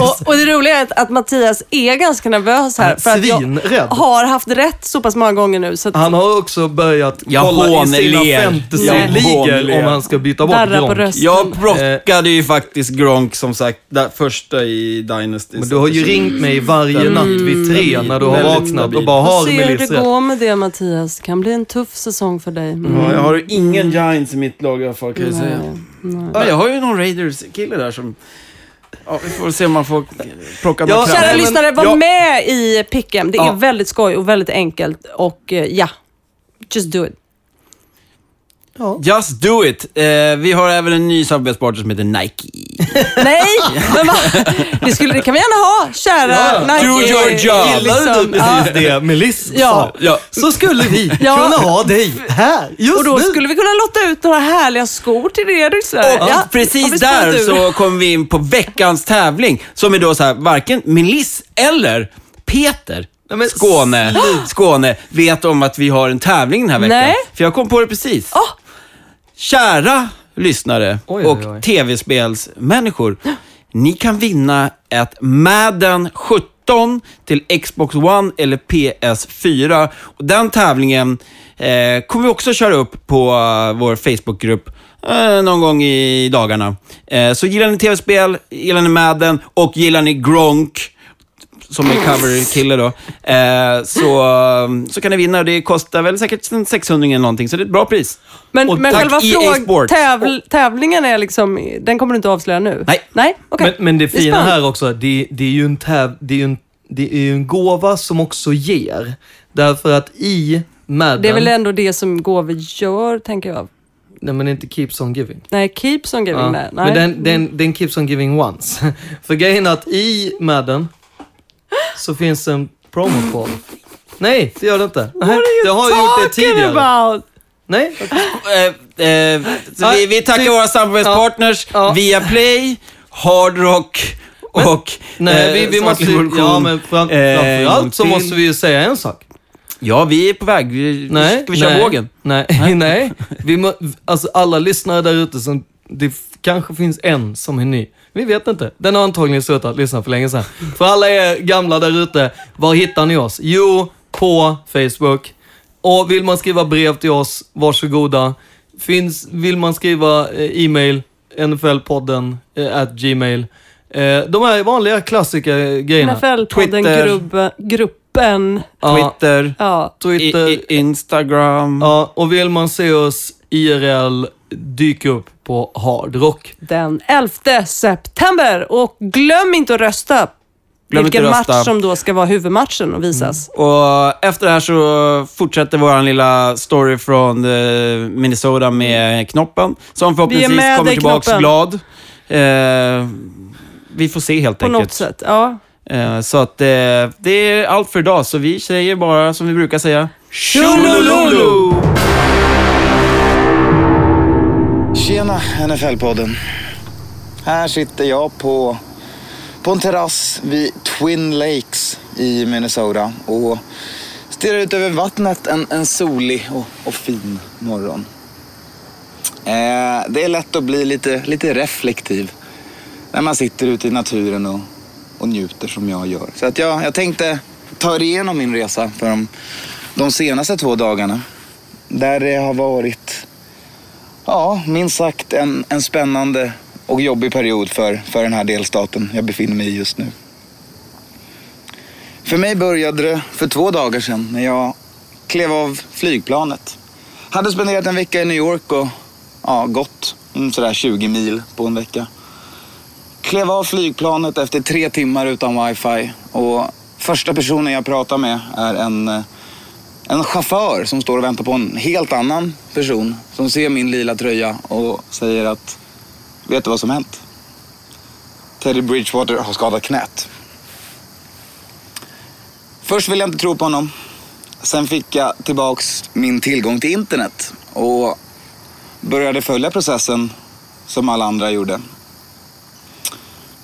[SPEAKER 1] Och, och det roliga är att, att Mattias är ganska nervös här.
[SPEAKER 3] Han
[SPEAKER 1] För att jag
[SPEAKER 3] svinrädd.
[SPEAKER 1] har haft rätt så pass många gånger nu. Så att
[SPEAKER 3] Han har också börjat
[SPEAKER 2] Jag
[SPEAKER 3] kolla i sina fantasy-ligor om han ska byta bort Gronk.
[SPEAKER 2] Jag plockade ju faktiskt Gronk som sagt, där, första i Dynasty.
[SPEAKER 3] Men du har ju ringt mig varje natt vid tre när du har vaknat och bara
[SPEAKER 1] Får
[SPEAKER 3] har
[SPEAKER 1] se hur
[SPEAKER 3] Melis
[SPEAKER 1] det
[SPEAKER 3] rätt.
[SPEAKER 1] går med det Mattias. Det kan bli en tuff säsong för dig. Mm.
[SPEAKER 2] Ja, jag har ingen Giants i mitt lag i alla fall kan jag säga.
[SPEAKER 1] nej.
[SPEAKER 2] Ja, jag har ju någon Raiders-kille där som... Ja, vi får se om man får plocka
[SPEAKER 3] Ja,
[SPEAKER 2] något
[SPEAKER 3] kära men-
[SPEAKER 1] lyssnare, var
[SPEAKER 2] ja.
[SPEAKER 1] med i Pick'em. Det är
[SPEAKER 3] Ja.
[SPEAKER 1] väldigt skoj och väldigt enkelt. Och eh, ja, just do it.
[SPEAKER 2] Just do it! Eh, vi har även en ny samarbetspartner som heter Nike. [laughs]
[SPEAKER 1] Nej, men va? Det, skulle, det kan vi gärna ha, kära
[SPEAKER 3] Ja,
[SPEAKER 1] Nike.
[SPEAKER 2] do your job.
[SPEAKER 3] Gillade du
[SPEAKER 1] ja.
[SPEAKER 3] precis det Melis
[SPEAKER 1] Ja.
[SPEAKER 3] sa?
[SPEAKER 2] Ja.
[SPEAKER 3] Så skulle vi
[SPEAKER 1] Ja.
[SPEAKER 3] kunna ha dig här just
[SPEAKER 1] Och då
[SPEAKER 3] nu.
[SPEAKER 1] skulle vi kunna lotta ut några härliga skor till er lyssnare.
[SPEAKER 2] Och
[SPEAKER 1] Ja, har vi
[SPEAKER 2] precis
[SPEAKER 1] spårat
[SPEAKER 2] där
[SPEAKER 1] ur?
[SPEAKER 2] så kommer vi in på veckans tävling. Som är då så här, varken Melis eller Peter
[SPEAKER 3] men
[SPEAKER 2] Skåne, Skåne vet om att vi har en tävling den här veckan.
[SPEAKER 1] Nej.
[SPEAKER 2] För jag kom på det precis.
[SPEAKER 1] Åh.
[SPEAKER 2] Kära lyssnare
[SPEAKER 3] Oj,
[SPEAKER 2] och
[SPEAKER 3] oj, oj.
[SPEAKER 2] tv-spelsmänniskor. Ni kan vinna ett Madden 17 till Xbox One eller PS4. Och den tävlingen eh, kommer vi också köra upp på eh, vår Facebookgrupp eh, någon gång i dagarna. Eh, så gillar ni tv-spel, gillar ni Madden och gillar ni Gronk, som är cover-kille då, eh, så, så kan ni vinna. Det kostar väl säkert en 600 eller någonting, så det är ett bra pris.
[SPEAKER 1] Men,
[SPEAKER 2] Och
[SPEAKER 1] men
[SPEAKER 2] tack,
[SPEAKER 1] själva
[SPEAKER 2] EA
[SPEAKER 1] fråg, tävl, tävlingen är liksom, den kommer du inte avslöja nu?
[SPEAKER 2] Nej.
[SPEAKER 1] Nej, okej.
[SPEAKER 3] Men, men det fina
[SPEAKER 1] spännande.
[SPEAKER 3] här också, det, det är ju en täv, det är ju en, det är ju en gåva som också ger. Därför att i Madden...
[SPEAKER 1] Det är väl ändå det som gåvor gör, tänker jag.
[SPEAKER 3] Nej, men inte keeps on giving.
[SPEAKER 1] Nej, keeps on giving
[SPEAKER 3] Ja.
[SPEAKER 1] Nej.
[SPEAKER 3] Men den, den, den keeps on giving once. [laughs] För grejen är att i Madden så finns en promo. Nej, det gör det inte. Nej, det har gjort det tidigare.
[SPEAKER 1] about?
[SPEAKER 3] Nej,
[SPEAKER 2] Eh, eh, så vi, vi tackar våra samarbetspartners,
[SPEAKER 3] Ja.
[SPEAKER 2] Viaplay, Hard Rock och
[SPEAKER 3] nej vi, vi
[SPEAKER 2] eh,
[SPEAKER 3] måste ja men
[SPEAKER 2] Eh,
[SPEAKER 3] framförallt så måste vi ju säga en sak.
[SPEAKER 2] Ja, vi är på väg. Vi,
[SPEAKER 3] Nej,
[SPEAKER 2] ska vi köra
[SPEAKER 3] nej,
[SPEAKER 2] vågen?
[SPEAKER 3] Nej, [laughs] nej. Vi må, alltså alla lyssnare där ute som, det kanske finns en som är ny. Vi vet inte. Den har antagligen slutat lyssna för länge sedan. För alla er gamla där ute, var hittar ni oss? Jo, på Facebook. Och vill man skriva brev till oss, varsågoda. Finns, vill man skriva eh, e-mail, nflpodden eh, at gmail. Eh, de här vanliga klassiker grejerna.
[SPEAKER 1] NFL-podden,
[SPEAKER 2] Twitter.
[SPEAKER 1] gruppen.
[SPEAKER 3] Ja,
[SPEAKER 2] Twitter,
[SPEAKER 1] Ja.
[SPEAKER 3] Twitter.
[SPEAKER 2] i, i, Instagram.
[SPEAKER 3] Ja, och vill man se oss IRL, dyk upp på Hard Rock.
[SPEAKER 1] Den 11 september. Och glöm inte att rösta.
[SPEAKER 2] Glöm inte
[SPEAKER 1] Vilken
[SPEAKER 2] att rösta.
[SPEAKER 1] match som då ska vara huvudmatchen och visas.
[SPEAKER 2] Och efter det här så fortsätter vår lilla story från eh, Minnesota med Knoppen. Som förhoppningsvis kommer
[SPEAKER 1] Knoppen.
[SPEAKER 2] glad. Eh, vi får se helt
[SPEAKER 1] På
[SPEAKER 2] enkelt.
[SPEAKER 1] något sätt. Ja.
[SPEAKER 2] Eh, så att eh, det är allt för idag. Så vi säger bara som vi brukar säga.
[SPEAKER 1] Tjolololo!
[SPEAKER 5] Tjena NFL-podden. Här sitter jag på, på en terrass vid Twin Lakes i Minnesota och stirrar ut över vattnet en, en solig och, och fin morgon. Eh, det är lätt att bli lite, lite reflektiv när man sitter ute i naturen och, och njuter som jag gör. Så att jag, jag tänkte ta er igenom min resa för de, de senaste två dagarna. Där det har varit Ja, minst sagt en, en spännande och jobbig period för, för den här delstaten jag befinner mig i just nu. För mig började det för två dagar sedan när jag klev av flygplanet. Hade spenderat en vecka i New York och ja, gått sådär 20 mil på en vecka. Klev av flygplanet efter tre timmar utan wifi och första personen jag pratar med är en eh, en chaufför som står och väntar på en helt annan person som ser min lila tröja och säger att vet du vad som hänt? Teddy Bridgewater har skadat knät. Först ville jag inte tro på honom. Sen fick jag tillbaks min tillgång till internet och började följa processen som alla andra gjorde.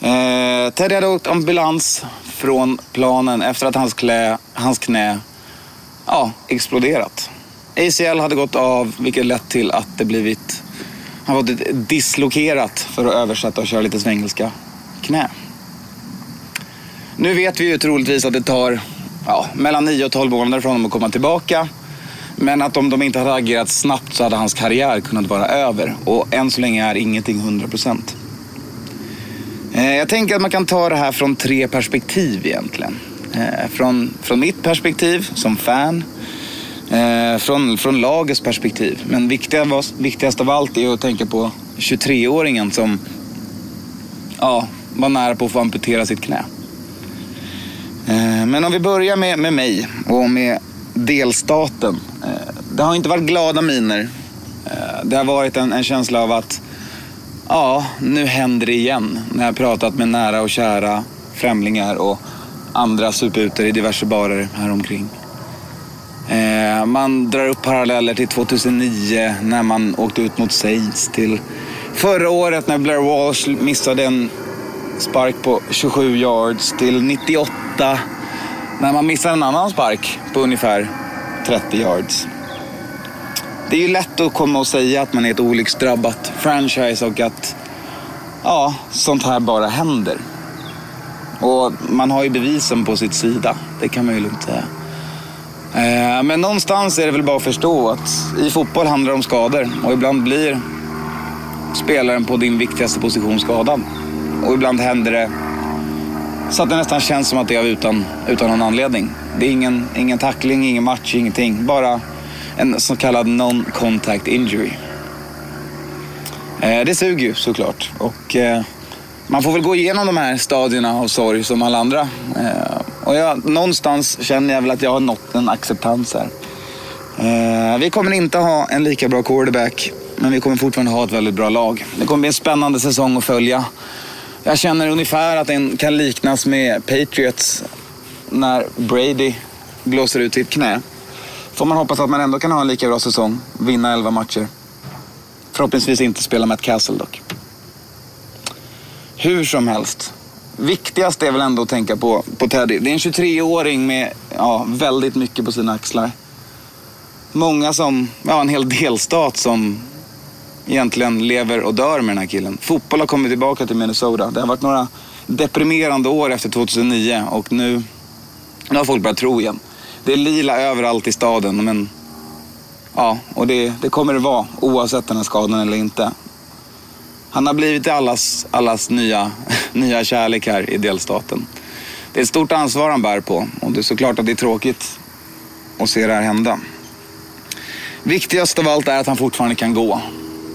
[SPEAKER 5] Eh, Teddy hade åkt ambulans från planen efter att hans, klä, hans knä ja, exploderat. ACL hade gått av, vilket lett till att det blivit... Han fått ett dislokerat, för att översätta och köra lite svengelska, knä. Nu vet vi ju troligtvis att det tar ja, mellan 9 och 12 månader för honom att komma tillbaka. Men att om de inte hade agerat snabbt så hade hans karriär kunnat vara över. Och än så länge är ingenting 100%. Eh, jag tänker att man kan ta det här från tre perspektiv egentligen. Eh, Från, från mitt perspektiv som fan. Eh, Från, från lagets perspektiv. Men viktigast, viktigast av allt är att tänka på 23-åringen som ja, var nära på att få amputera sitt knä. Eh, Men om vi börjar med, med mig och med delstaten. Eh, det har inte varit glada miner. Eh, det har varit en, en känsla av att ja, nu händer det igen. När jag har pratat med nära och kära främlingar och andra suputer i diverse barer häromkring. Eh, Man drar upp paralleller till 2009 när man åkte ut mot Saints. Till förra året när Blair Walsh missade en spark på 27 yards. Till 98 när man missade en annan spark på ungefär 30 yards. Det är ju lätt att komma och säga att man är ett olycksdrabbat franchise och att ja, sånt här bara händer. Och man har ju bevisen på sitt sida. Det kan man ju lugnt säga. Eh, men någonstans är det väl bara att förstå att i fotboll handlar det om skador och ibland blir spelaren på din viktigaste position skadad. Och ibland händer det så att det nästan känns som att det är utan, utan någon anledning. Det är ingen, ingen tackling, ingen match, ingenting. Bara en så kallad non-contact injury. Eh, det suger ju såklart. Och eh, man får väl gå igenom de här stadierna av sorg som alla andra. Eh, och jag, någonstans känner jag väl att jag har nått en acceptans här. Eh, vi kommer inte ha en lika bra quarterback, men vi kommer fortfarande ha ett väldigt bra lag. Det kommer bli en spännande säsong att följa. Jag känner ungefär att den kan liknas med Patriots när Brady blåser ut sitt knä. Får man hoppas att man ändå kan ha en lika bra säsong, vinna 11 matcher. Förhoppningsvis inte spela Matt Castle dock. Hur som helst. Viktigast är väl ändå att tänka på, på Teddy. Det är en 23-åring med ja, väldigt mycket på sina axlar. Många som, ja en hel delstat som egentligen lever och dör med den här killen. Fotboll har kommit tillbaka till Minnesota. Det har varit några deprimerande år efter 2009 och nu, nu har folk börjat tro igen. Det är lila överallt i staden men ja, och det, det kommer det vara oavsett den här skadan eller inte. Han har blivit allas, allas nya, [laughs] nya kärlek här i delstaten. Det är ett stort ansvar han bär på och det är såklart att det är tråkigt att se det här hända. Viktigast av allt är att han fortfarande kan gå.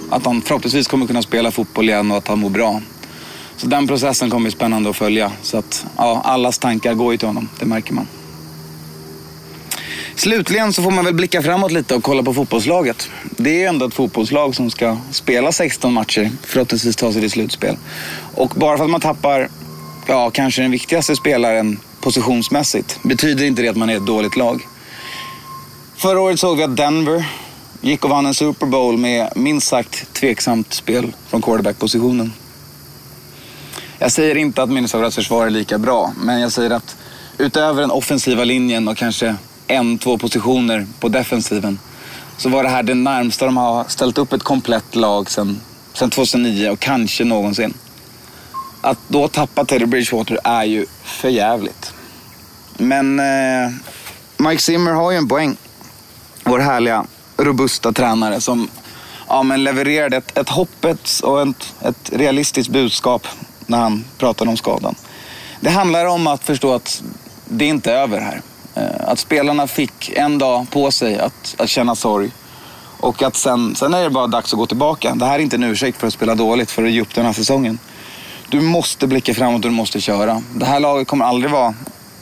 [SPEAKER 5] Att han förhoppningsvis kommer kunna spela fotboll igen och att han mår bra. Så den processen kommer bli spännande att följa. Så att ja, allas tankar går ju till honom, det märker man. Slutligen så får man väl blicka framåt lite och kolla på fotbollslaget. Det är ju ändå ett fotbollslag som ska spela 16 matcher, förhoppningsvis ta sig till slutspel. Och bara för att man tappar, ja, kanske den viktigaste spelaren positionsmässigt, betyder inte det att man är ett dåligt lag. Förra året såg vi att Denver gick och vann en Super Bowl med minst sagt tveksamt spel från quarterback-positionen. Jag säger inte att Minnesotas försvar är lika bra, men jag säger att utöver den offensiva linjen och kanske en, två positioner på defensiven så var det här det närmsta de har ställt upp ett komplett lag sedan, sen 2009 och kanske någonsin. Att då tappa Teddy Bridgewater är ju för jävligt. Men eh, Mike Zimmer har ju en poäng. Vår härliga, robusta tränare som ja, men levererade ett, ett hoppets och ett, ett realistiskt budskap när han pratade om skadan. Det handlar om att förstå att det inte är över här. Eh, att spelarna fick en dag på sig att, att känna sorg. Och att sen, sen är det bara dags att gå tillbaka. Det här är inte en ursäkt för att spela dåligt, för att ge upp den här säsongen. Du måste blicka framåt och du måste köra. Det här laget kommer aldrig vara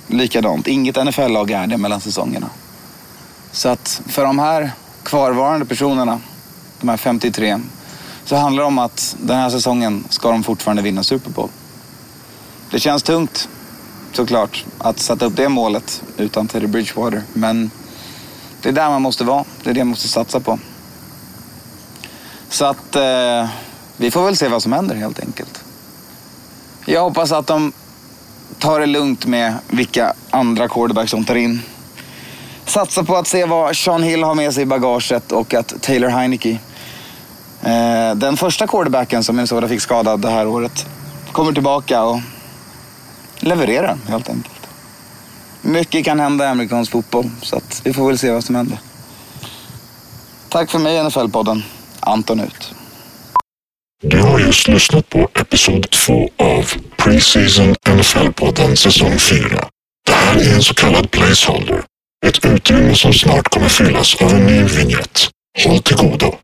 [SPEAKER 5] likadant. Inget NFL-lag är det mellan säsongerna. Så att för de här kvarvarande personerna, de här 53, så handlar det om att den här säsongen ska de fortfarande vinna Super Bowl. Det känns tungt, såklart, att sätta upp det målet utan Teddy Bridgewater. Men det är där man måste vara. Det är det man måste satsa på. Så att eh, vi får väl se vad som händer helt enkelt. Jag hoppas att de tar det lugnt med vilka andra quarterbacks de tar in. satsa på att se vad Sean Hill har med sig i bagaget och att Taylor Heineke, eh, den första quarterbacken som Minnesota fick skadad det här året, kommer tillbaka och Leverera, helt enkelt. Mycket kan hända i amerikansk fotboll, så att vi får väl se vad som händer. Tack för mig NFL-podden. Anton ut.
[SPEAKER 4] Du har just lyssnat på episod 2 av Preseason NFL-podden säsong 4. Det här är en så kallad placeholder. Ett utrymme som snart kommer fyllas av en ny vignett. Håll till godo.